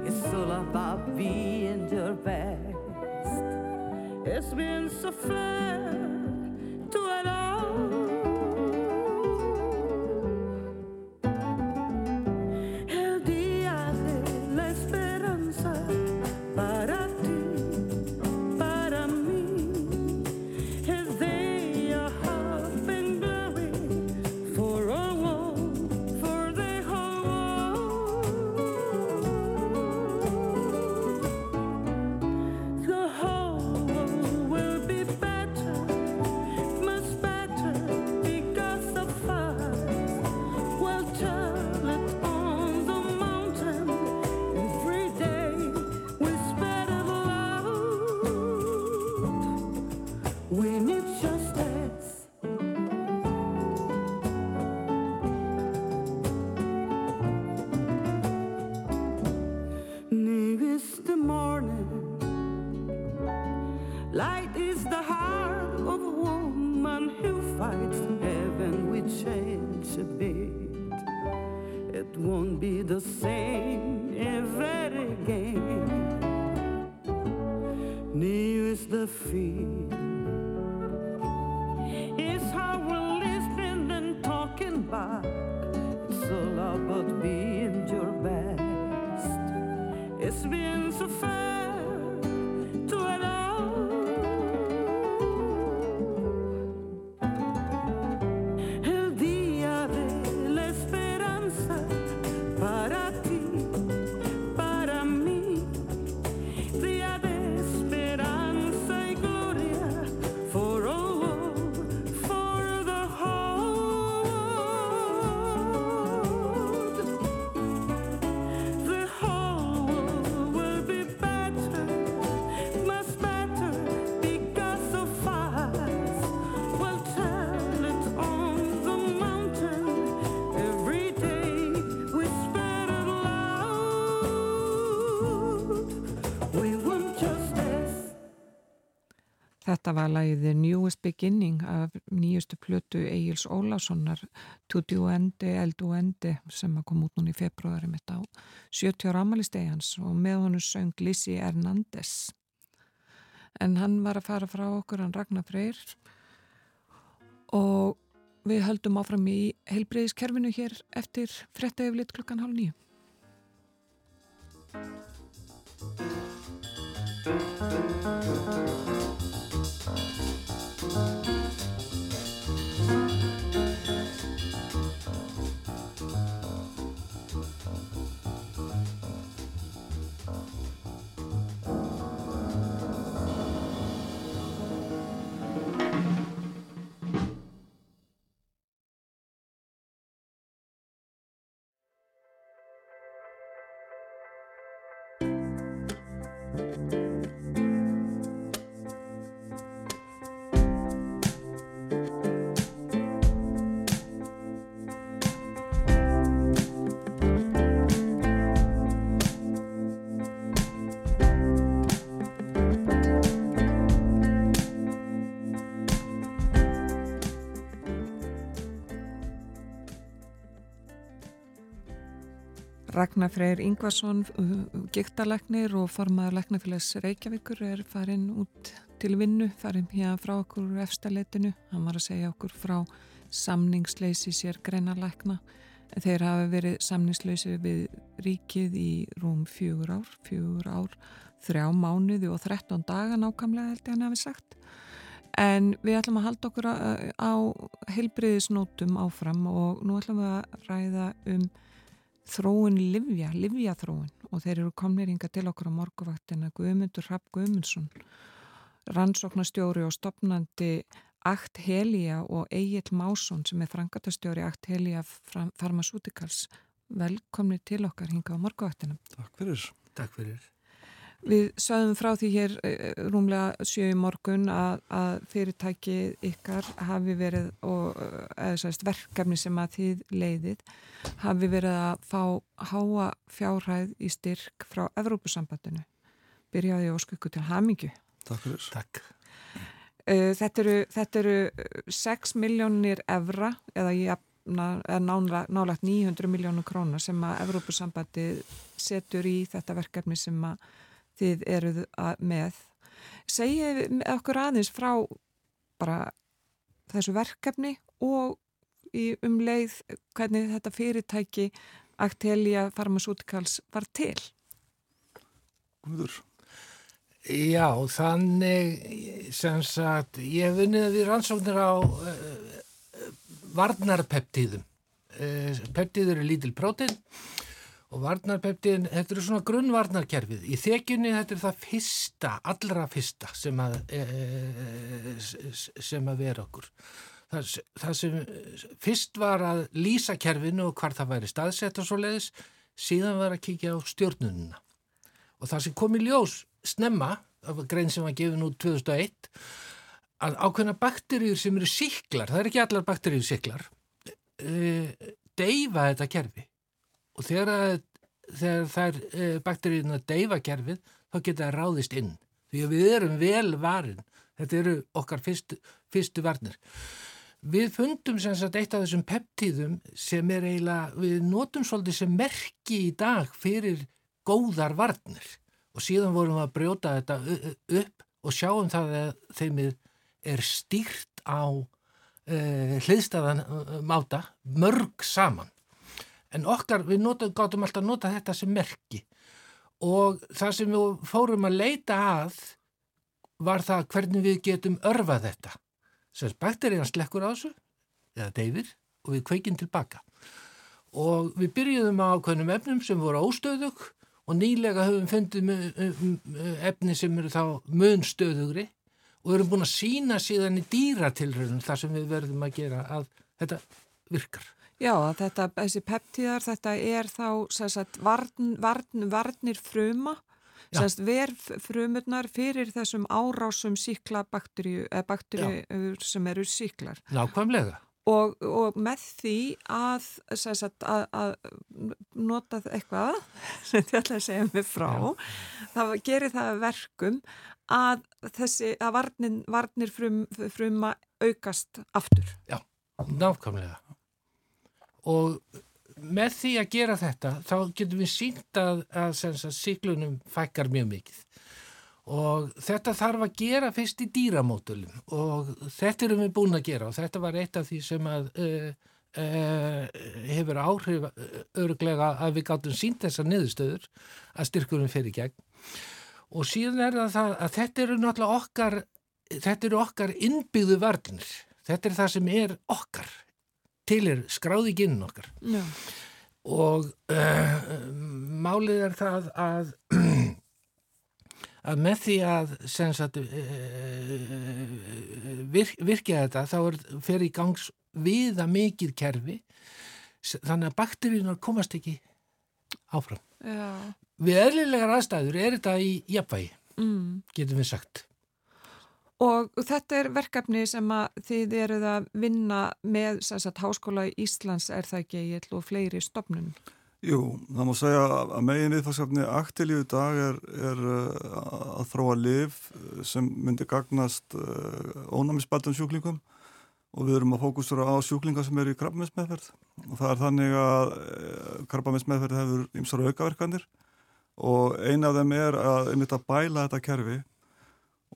It's all about being your best. It's been so fair
Þetta var lagið The Newest Beginning af nýjustu plötu Egil's Ólafssonar To Do Endi, El Do Endi sem kom út núna í februari mitt á 70 ára amalistegi hans og með honum söng Lizzie Hernandez. En hann var að fara frá okkur, hann Ragnar Freyr og við höldum áfram í heilbreyðiskerfinu hér eftir frétta yfirleitt klukkan hálf nýju. Ragnar Freyr Ingvarsson, giktarleiknir og formaður leiknafélags Reykjavíkur er farin út til vinnu, farin hér frá okkur efstaleitinu. Hann var að segja okkur frá samningsleysi sér greinarleikna. Þeir hafa verið samningsleysi við ríkið í rúm fjögur ár, fjögur ár, þrjá mánuði og 13 daga nákvæmlega held ég hann hafi sagt. En við ætlum að halda okkur á, á heilbriðisnótum áfram og nú ætlum við að ræða um þróun livja, livjaþróun og þeir eru komniringa til okkur á morguvaktina Guðmundur Rapp Guðmundsson rannsóknastjóri og stopnandi Akt Helía og Egil Másson sem er frangatastjóri Akt Helía Pharmaceuticals velkomni til okkar hinga á morguvaktina
Takk fyrir.
Takk fyrir.
Við sögum frá því hér eh, rúmlega sjö í morgun að, að fyrirtæki ykkar hafi verið og eða sérst verkefni sem að þið leiðið hafi verið að fá háa fjárhæð í styrk frá Evrópusambandinu. Byrjaði óskukku til hamingju.
Takk fyrir.
Takk.
Eh, Þetta eru, þetta eru 6 miljónir evra eða jafna, eða nála, nálagt 900 miljónur krónar sem að Evrópusambandi setur í þetta verkefni sem að þið eruð með. Segið okkur aðeins frá bara þessu verkefni og um leið hvernig þetta fyrirtæki Actelia Pharmaceuticals var til.
Guður.
Já, þannig sem sagt, ég hef vunnið við rannsóknir á uh, varnarpeptíðum. Uh, peptíður eru lítil prótein og varnarpeptíðin, þetta eru svona grunnvarnarkerfið. Í þekjunni þetta er það fyrsta, allra fyrsta sem að, uh, sem að vera okkur. Það, það sem fyrst var að lýsa kerfinu og hvar það væri staðsett og svo leiðis, síðan var að kíkja á stjórnununa. Og það sem kom í ljós snemma, af grein sem var gefin út 2001, að ákveðna bakteríur sem eru síklar, það er ekki allar bakteríur síklar, uh, deyfa þetta kerfi. Og þegar, þegar þær uh, bakteríuna deyfa kerfið, þá geta það ráðist inn. Því að við erum vel varin. Þetta eru okkar fyrstu, fyrstu varnir. Við fundum sem sagt eitt af þessum peptíðum sem er eiginlega, við notum svolítið sem merki í dag fyrir góðar varnir og síðan vorum við að brjóta þetta upp og sjáum það að þeim er stýrt á uh, hliðstæðan uh, máta mörg saman. En okkar, við gátum alltaf að nota þetta sem merki og það sem við fórum að leita að var það hvernig við getum örfað þetta. Sérst bakterían slekkur á þessu, eða deyfir, og við kveikinn tilbaka. Og við byrjuðum á ákveðnum efnum sem voru óstöðug og nýlega höfum fundið efni sem eru þá munstöðugri og erum búin að sína síðan í dýratilröðum þar sem við verðum að gera að þetta virkar.
Já, þetta, þessi peptíðar, þetta er þá sagt, varn, varn, varnir fruma, semst verð frumurnar fyrir þessum árásum síkla bakteríu, bakteríu sem eru síklar.
Nákvæmlega.
Og, og með því að, sagt, að, að nota eitthvað sem þið ætlaði að segja mig frá, Já. það gerir það verkum að, þessi, að varnin, varnir frum, fruma aukast aftur.
Já, nákvæmlega og með því að gera þetta þá getum við sínt að, að, að síklunum fækkar mjög mikið. Og þetta þarf að gera fyrst í dýramótulum og þetta erum við búin að gera. Og þetta var eitt af því sem að uh, uh, hefur áhrif öruglega að við gáttum sínt þessar niðurstöður að styrkurum fyrir gegn. Og síðan er það að þetta eru náttúrulega okkar þetta eru okkar innbyggðu varnir. Þetta er það sem er okkar til er skráði ginn okkar
Já.
og uh, málið er það að <clears throat> að með því að sagt, uh, virk, virkja þetta þá er, fer í gangs viða mikið kerfi þannig að bakteríunar komast ekki áfram.
Já.
Við eðlilegar aðstæður er þetta í jafnvægi,
Mm.
getum við sagt.
Og þetta er verkefni sem að þið eruð að vinna með sagt, Háskóla í Íslands er það ekki ég og fleiri stopnun.
Jú, það má segja að megin viðfarsefni aktilíu dag er, er uh, að þróa liv sem myndi gagnast uh, ónæmisbældum sjúklingum. Og við erum að fókusura á sjúklinga sem eru í krabbaminsmeðferð og það er þannig að uh, krabbaminsmeðferð hefur ymsar aukaverkanir. Og eina af þeim er að að bæla þetta kerfi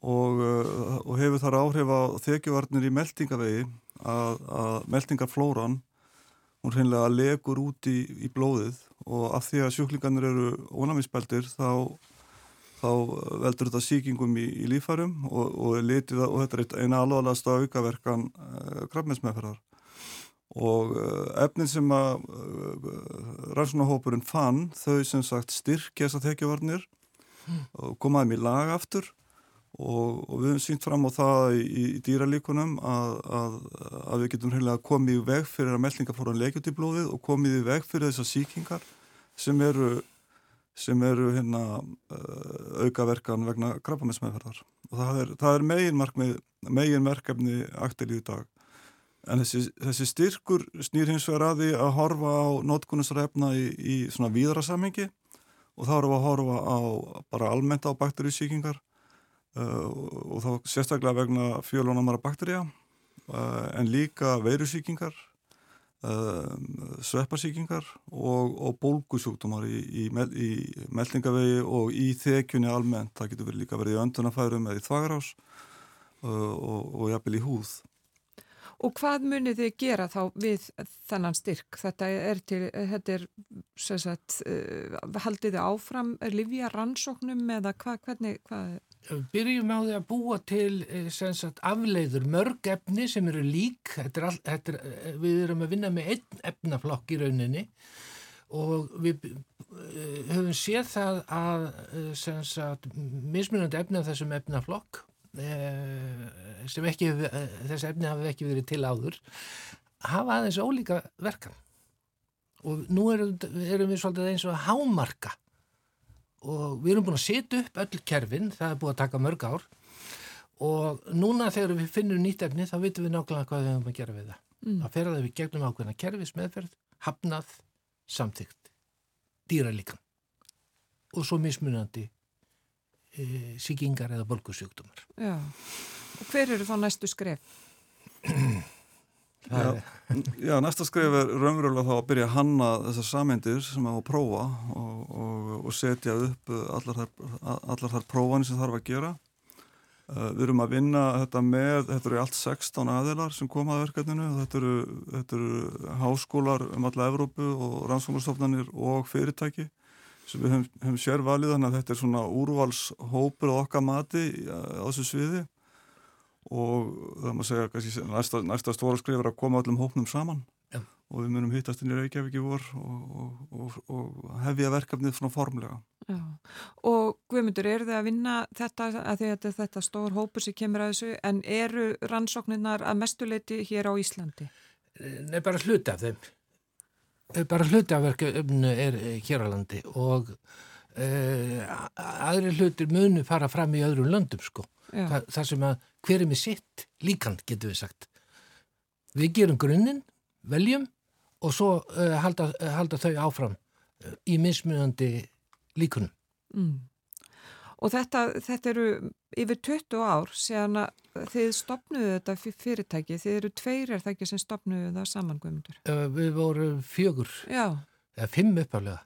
og, uh, og hefur þar áhrif á þekjuvarnir í meldingavegi að, að meldingarflóran hún hreinlega legur út í, í blóðið. Og af því að sjúklingarnir eru ónæmisbeldir þá, þá veldur þetta síkingum í, í lífærum og, og, litið, og þetta er eina alvarlegasta aukaverkan uh, krabbmeinsmeðferðar. Og uh, efnin sem að uh, rannsónahópurinn fann þau sem sagt styrkja þess að þekjavarnir mm. og komaðum í lag aftur og, og við höfum sínt fram á það í, í dýralíkunum að, að, að við getum hreinlega komið í veg fyrir að meldingar fóra að leikja út í blóðið og komið í veg fyrir þessar síkingar sem eru, sem eru hérna, uh, aukaverkan vegna krabbaminsmeðferðar og það er, það er megin, megin verkefni aktil í dag. En þessi, þessi styrkur snýr hins vegar að því að horfa á notkunnsræfna í, í svona víðra samengi og þá erum við að horfa á bara almennt á bakterísíkingar Uh, og þá sérstaklega vegna fjölunamara bakterja uh, en líka veirusíkingar uh, sveppasíkingar og, og bólgusjúkdómar í, í, í meldingavegi og í þekjunni almennt, það getur verið líka verið í öndunafærum eða í þvagarás og, og jafnvel í húð
Og hvað munið þið gera þá við þennan styrk? Þetta er til, þetta er, sem sagt, haldið þið áfram, er Livja rannsóknum eða hvað, hvernig, hvað?
Byrjum á því að búa til sagt, afleiður mörg efni sem eru lík, þetta er all, þetta er, við erum að vinna með einn efnaflokk í rauninni og við höfum séð það að sagt, mismunandi efni af þessum efnaflokk sem ekki, þessi efni hafi ekki verið til áður hafa aðeins ólíka verkan. Og nú erum, erum við svolítið eins og hámarka og við erum búin að setja upp öll kerfin, það er búin að taka mörg ár og núna þegar við finnum nýtt efni þá vitum við nákvæmlega hvað við höfum að gera við það mm. það fer að við gegnum ákveðna kerfis meðferð hafnað, samþygt dýralíkan og svo mismunandi e, síkingar eða bolgusjúkdómar.
Já, og hver eru þá næstu skref? <clears throat>
Já, já, næsta skref er raunverulega þá að byrja að hanna þessar sameindir sem að prófa og, og, og setja upp allar þar, allar þar prófanir sem þarf að gera. Uh, við erum að vinna þetta með, þetta eru allt 16 aðilar sem koma að verkefninu, þetta eru, þetta eru háskólar um alla Evrópu og rannsóknarstofnanir og fyrirtæki sem við höfum, höfum sér valið þannig að þetta er svona úrvalshópur á okkar mati á þessu sviði og það maður segja kannski næsta, næsta stóra skrif er að koma öllum hópnum saman
Já.
og við munum hittast inn í Reykjavík í vor og, og, og, og hefja verkefnið svona formlega.
Já. Og Guðmundur, eru þið að vinna þetta að þetta, þetta stór hópur sem kemur að þessu en eru rannsóknirnar að mestuleiti hér á Íslandi?
Nei, bara hluti af þeim. Eh, Bara hluti af verkefnu er eh, hér á landi og uh, aðri hlutir munu fara fram í öðrum löndum sko. Þa, það sem að hver er með sitt líkan, getur við sagt. Við gerum grunninn, veljum og svo uh, halda, uh, halda þau áfram uh, í mismunandi líkunum.
Mm. Og þetta, þetta eru yfir 20 ár síðan að þið stopnuðu þetta fyr- fyrirtæki, þið eru tveir er það ekki sem stopnuðu það saman Guðmundur.
Við vorum fjögur,
Já,
eða fimm uppálega.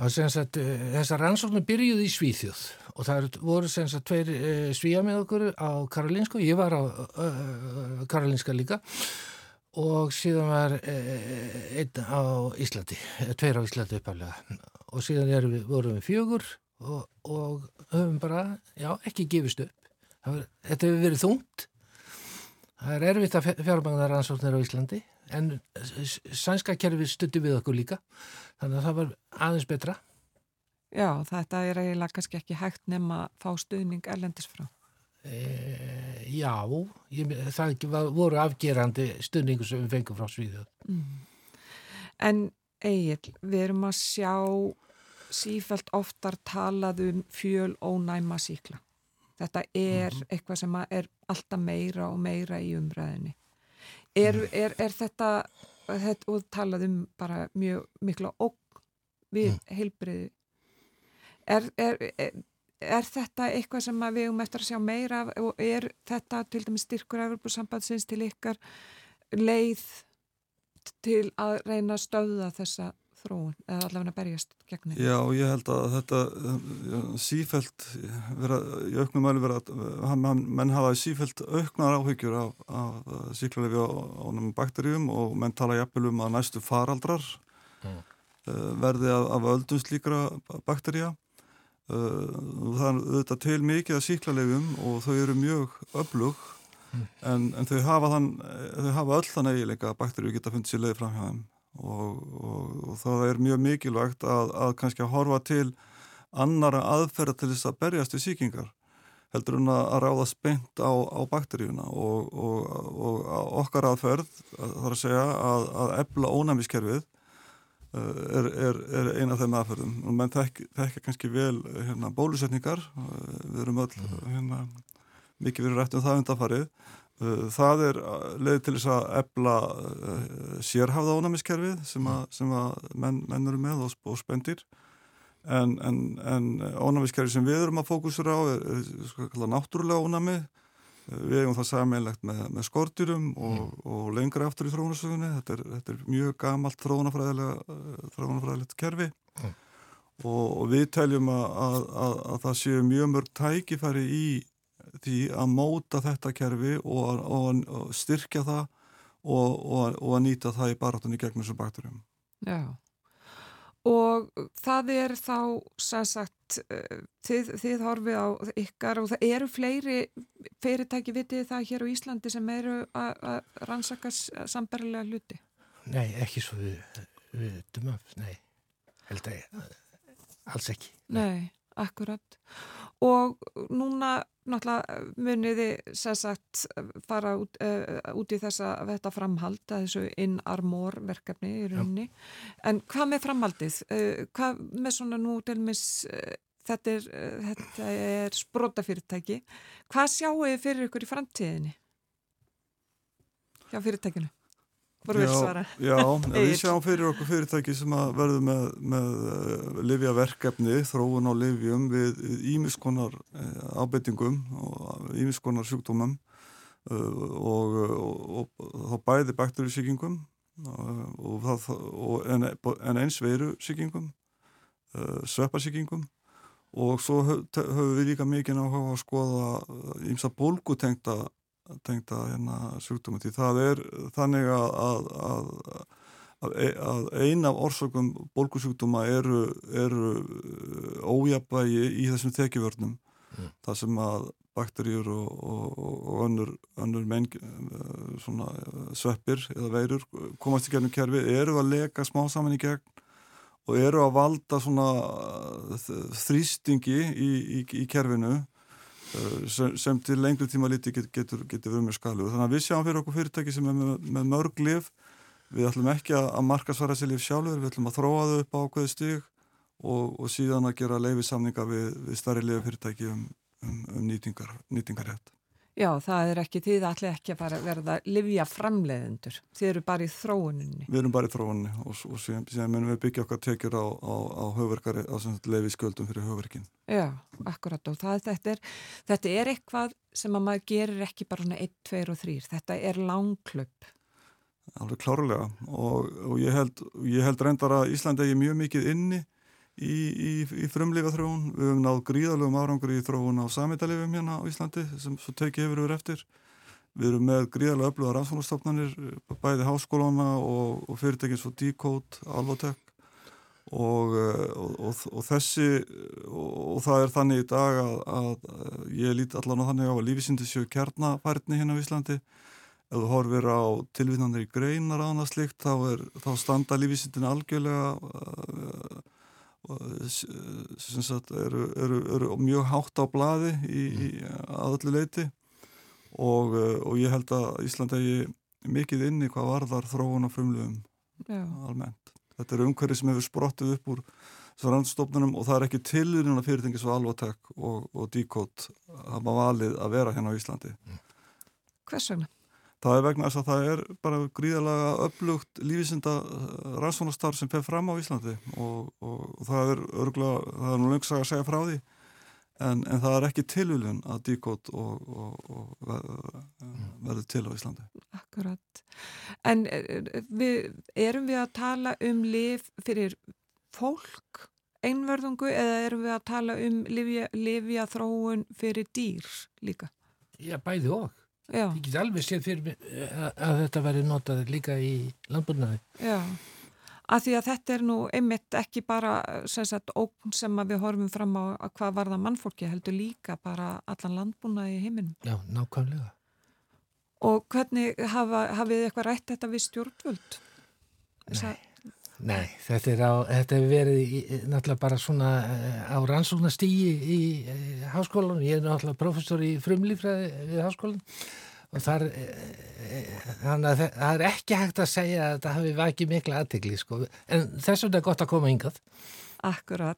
Sagt, uh, þessar rannsóknir byrjuði í Svíþjóð og það voru sagt tveir uh, svíja með okkur á Karolinsku, ég var á uh, Karolinska líka og síðan var uh, einn á Íslandi, eh, tveir á Íslandi uppálega og síðan við, vorum við fjögur og, og höfum bara, já, ekki gefist upp. Var, þetta hefur verið þungt. Það er erfitt að fjármagna rannsóknir á Íslandi en s- sænska kerfi stutti við okkur líka þannig að það var aðeins betra
já, þetta er eiginlega kannski ekki hægt nema að fá stuðning erlendis frá.
e, Já, ég, það voru afgerandi stuðningu sem við fengum frá Svíðu
En Egil, við erum að sjá sífælt oftar talað um fjöl ónæma síkla. Þetta er eitthvað sem er alltaf meira og meira í umræðinni. Er, er, er þetta, þetta, og talað um bara mjög mikla ógn við mm. heilbriði, er, er, þetta eitthvað sem við um eftir að sjá meira af og er þetta til dæmis styrkur Evropasambandsins til ykkar leið til að reyna að stöða þessa þróun eða allavega að berjast gegn henni.
Já, ég held að þetta uh, sífælt vera, í auknum mæli vera að menn hafa sífælt auknar áhyggjur af, af síklarlefi á ánum bakteríum og menn tala jafnvel um að næstu faraldrar
Mm.
uh, verði af, af öldum slíkra bakteríja það er auðvitað til mikið af síklarlefum og þau eru mjög öflug en, en þau hafa þann þau hafa öll þann eiginleika að bakteríu geta fundið sér leið fram hjá þeim og, og, og það er mjög mikilvægt að, að kannski að horfa til annara aðferða til þess að berjast við síkingar heldur hún að ráða spennt á, á bakteríuna. Og, og, og okkar aðferð þarf að segja að, að ebla ónæmiskerfið uh, er, er, er eina af þeim aðferðum. Og menn þekk, þekkja kannski vel hérna, bólusetningar. Uh, við erum öll hérna, mikið verið rætt um það undanfarið það er leið til þess að ebla sérhafða ónæmiskerfið sem að, sem að menn, menn eru með og, og spendir en, en, en ónæmiskerfið sem við erum að fókusura á er, er kallað náttúrulega ónæmi. Við eigum það samanlegt með, með skortýrum og, og lengra aftur í þróunarsögunni. Þetta er, þetta er mjög gamalt þróunafræðilegt kerfi.
Mm.
og, og við teljum að, að, að, að það séu mjög mörg tækifæri í því að móta þetta kerfi og, og, og styrkja það og að nýta það í barátunni gegn þessum bakterjum
Já. Og það er þá sem sagt þið, þið horfið á ykkar og það eru fleiri fyrirtæki vitið það hér á Íslandi sem eru að rannsaka sambarilega hluti?
Nei, ekki svo við, við veitum af, nei. Held að alls ekki.
Nei, akkurat. Og núna náttúrulega muniði sem sagt fara út, uh, út í þessa þetta framhald þessu in-armor verkefni í rauninni, Já. en hvað með framhaldið? Uh, hvað með svona nú til mis uh, þetta er, er sprótafyrirtæki hvað sjáu þið fyrir ykkur í framtíðinni? Já, fyrirtækinu
Já, já <laughs> við sjáum fyrir okkur fyrirtæki sem að verður með, með uh, livjaverkefni, þróun á livjum við ímiskonar uh, ábeitingum og ímiskonar sjúkdómum uh, og, og, og þá bæði bakteríusíkingum en, en eins veru síkingum, sveppasíkingum og svo höfum við líka mikið á að skoða ímsa bólgutengta tengta hérna sjúkdómi því það er þannig að, að, að, að, e- að ein af orsökum bólgusjúkdóma eru, eru uh, ójabægi í þessum þekjuvörnum
Mm.
það sem að bakteríur og, og, og önnur, önnur menn, uh, svona uh, sveppir eða veirur komast í gegnum kerfi eru að leka smá saman í gegn og eru að valda þrýstingi í, í, í kerfinu sem, sem til lengri tíma liti get, getur, getur verið með skalu. Þannig að við sjáum fyrir okkur fyrirtæki sem er með, með mörg lif. Við ætlum ekki að, markasvara sér lif sjálfur, við ætlum að þróa þau upp á ákveði stig og, og síðan að gera leifisamninga við, við starri lifafyrirtæki um, um, um nýtingar, nýtingarrétt.
Já, það er ekki, þið allir ekki að fara að verða livja framleiðendur. Þið eru bara í þróuninni.
Við erum bara í þróunni og, og síðan, síðan munum við byggja okkar tekjur á, á, á höfverkari, á leifiskjöldum fyrir höfverkin.
Já, akkurat og það, þetta, er, þetta er eitthvað sem að maður gerir ekki bara svona 1, 2 og 3. Þetta er langklöpp.
Alveg klárlega og, og ég, held, ég held reyndar að Íslandi eigi mjög mikið inni í, í, í frumlifa þróun. Við höfum náð gríðalögum árangur í þróun á samítalifum hérna á Íslandi sem svo tekið hefur yfir eftir. Við erum með gríðalega öfluga rannsóknarstofnanir, bæði háskólana og, og fyrirtækins og Decode, Alvotech eh, og, og, og þessi og, það er þannig í dag að, að ég líti allan á þannig á að lífisindi séu kjarnafærni hérna á Íslandi ef þú horfir á tilvinnanir í greinar á annað slikt þá, er, þá standa lífisindin algjörlega uh, sem sagt eru, eru, eru mjög hátt á blaði í, í að öllu leiti og, uh, og ég held að Ísland eigi mikið inni hvað varðar þróun og frumlugum
Já,
almennt. Þetta er umhverfi sem hefur sprottið upp úr svarandstofnunum og það er ekki tilurinn að fyrirtengi svo Alvotek og, og Decode hafa valið að vera hérna á Íslandi.
hvers vegna?
Það er vegna þess að það er bara gríðalega upplugt lífisinda rannsónastar sem fer fram á Íslandi og, og, og það er örgulega, það er nú lengs að segja frá því en, en það er ekki tilvílun að Decode og, og, og ver- verður til á Íslandi.
Akkurat. En eh, við, erum við að tala um lif fyrir fólk einverðungu eða erum við að tala um lifja, lifja þróun fyrir dýr líka?
Já, bæði og.
Já,
Ég get alveg séð fyrir eh, að, að þetta veri notað líka í landbúnaði.
já. Af því að þetta er nú einmitt ekki bara sem sagt, ógn sem að við horfum fram á að hvað varða mannfólki heldur líka bara allan landbúnaði í heiminum.
Já, nákvæmlega.
Og hvernig hafa, hafið eitthvað rætt þetta við stjórnvöld? Þessa-
Nei, þetta, er á, þetta hefur verið í, náttúrulega bara svona eh, á rannsóknastígi í eh, háskólanum. Ég er náttúrulega professor í frumlífræði við háskólan og þar, eh, þannig að það er ekki hægt að segja að þetta hafi vakið mikla aðtegli, sko. En þess vegna er gott að koma hingað.
Akkurat.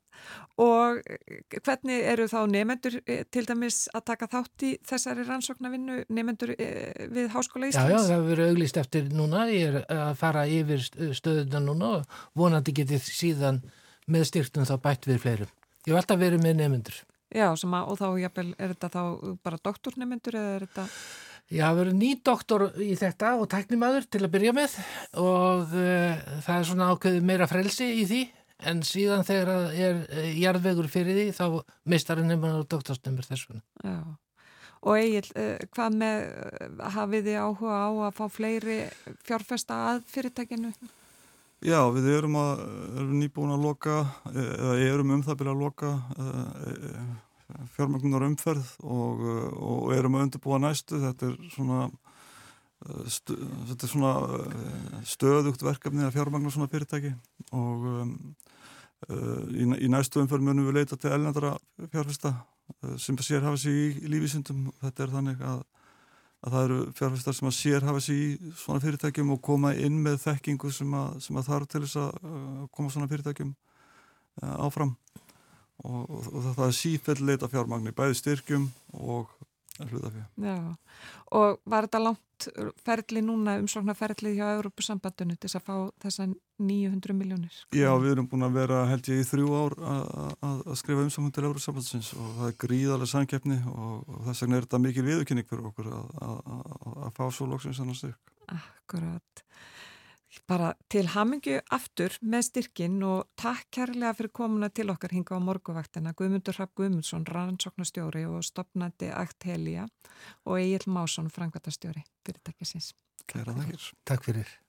Og eh, hvernig eru þá nefendur til dæmis að taka þátt í þessari rannsóknarvinnu nefendur við Háskóla
Já, já,
Íslands?
það verið auglist eftir núna, ég er að fara yfir stöðuna núna og vonandi getið síðan með styrktum þá bætt við fleirum. Ég hef alltaf verið með nefnendur.
Já, sem að, og þá jafnvel, er þetta þá bara doktornefendur eða er þetta...
Ég hafa verið ný doktor í þetta og tæknimaður til að byrja með og uh, það er svona ákveðið meira frelsi í því en síðan þegar það er uh, jarðvegur fyrir því þá mistar henni maður doktorsnumur þess vegna.
Já. Og Egil, uh, hvað með, uh, hafið þið áhuga á að fá fleiri fjárfesta að fyrirtækinu?
Já, við erum, að, erum nýbúin að loka, eða erum um það byrja að loka fjármögnunar umferð og, og erum að undirbúa næstu. Þetta er svona, stu, þetta er svona stöðugt verkefni að fjármögna svona fyrirtæki og um, í, í næstu umferð munum við leita til elnendara fjárfesta uh, sem sér hafa sig í, í lífísundum. Þetta er þannig að að það eru fjárfæstar sem sér hafa sér í svona fyrirtækjum og koma inn með þekkingu sem að, sem að þarf til þess að koma svona fyrirtækjum uh, áfram og, og, og það er sífell leita fjármagni, bæði styrkjum og
og var þetta langt ferli núna, umsóknarferli hjá Európusambandinu til að fá þessa 900 miljónir?
Já, við erum búin að vera held ég í þrjú ár að- skrifa umsóknum til Európsambandsins og það er gríðarlega samkeppni og, og þess vegna er þetta mikil viðurkynning fyrir okkur að fá svo loksins annar styrk.
Akkurat. Bara til hamingju aftur með styrkin og takk kærlega fyrir komuna til okkar hinga á morguvaktina Guðmundur Rapp Guðmundsson, rannsóknastjóri og stopnandi Akt Helija og Egil Másson, frangvatastjóri fyrirtækisins.
Kæra þakkir.
Takk fyrir.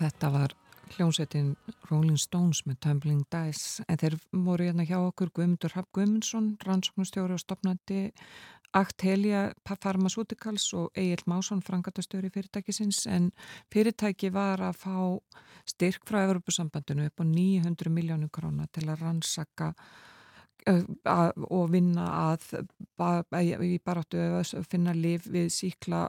Þetta var hljómsveitin Rolling Stones með Tumbling Dice en þeir voru hérna hjá okkur Guðmundur Rapp Guðmundsson, rannsóknustjóri og stopnandi Akt Helja Pharmaceuticals og Egil Másson frangatastjóri fyrirtækisins en fyrirtæki var að fá styrk frá Evropasambandinu upp á 900 miljónu króna til að rannsaka og vinna að í baráttu að finna liv við síkla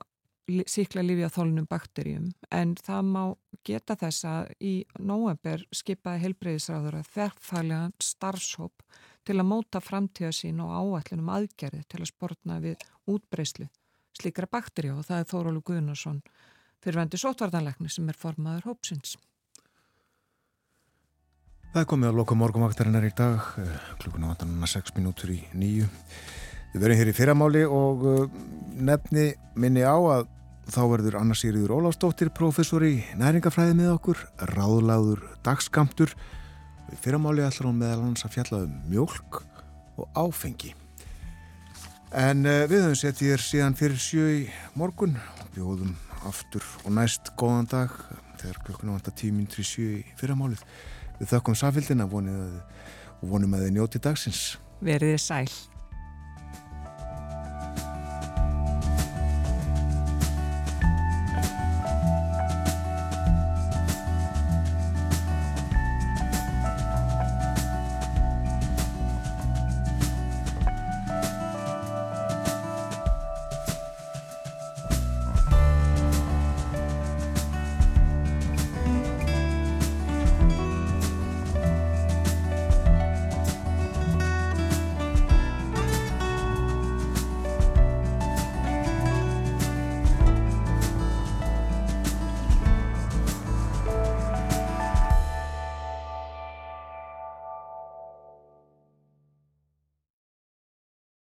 síkla lífi á þólunum bakterjum en það má geta þess að í nóember skipaði helbreyðisráður að þerrfælega starfshóp til að móta framtíða sín og áætlunum aðgerði til að sportna við útbreyslu slíkra bakterja og það er Þórólu Guðnarsson fyrirvendi sótvartanleikni sem er formaður hópsins.
Það er komið að loka morgumvaktarinnar í dag, klukkuna 6 minútur í nýju. Við verðum hér í fyrramáli og nefni minni á að þá verður Anna Sýriður Óláfsdóttir professor í næringafræði með okkur, ráðláður dagskamtur Í fyrramáli ætlar hún meðal hans að fjalla um mjölk og áfengi. En uh, við höfum sett ég er síðan fyrir sjö í morgun bjóðum aftur og næst góðan dag þegar klukkuna vantar tíminn til sjö í fyrramálið. Við þökkum samfélgina og vonum að þið njóti dagsins.
Verðið sæl.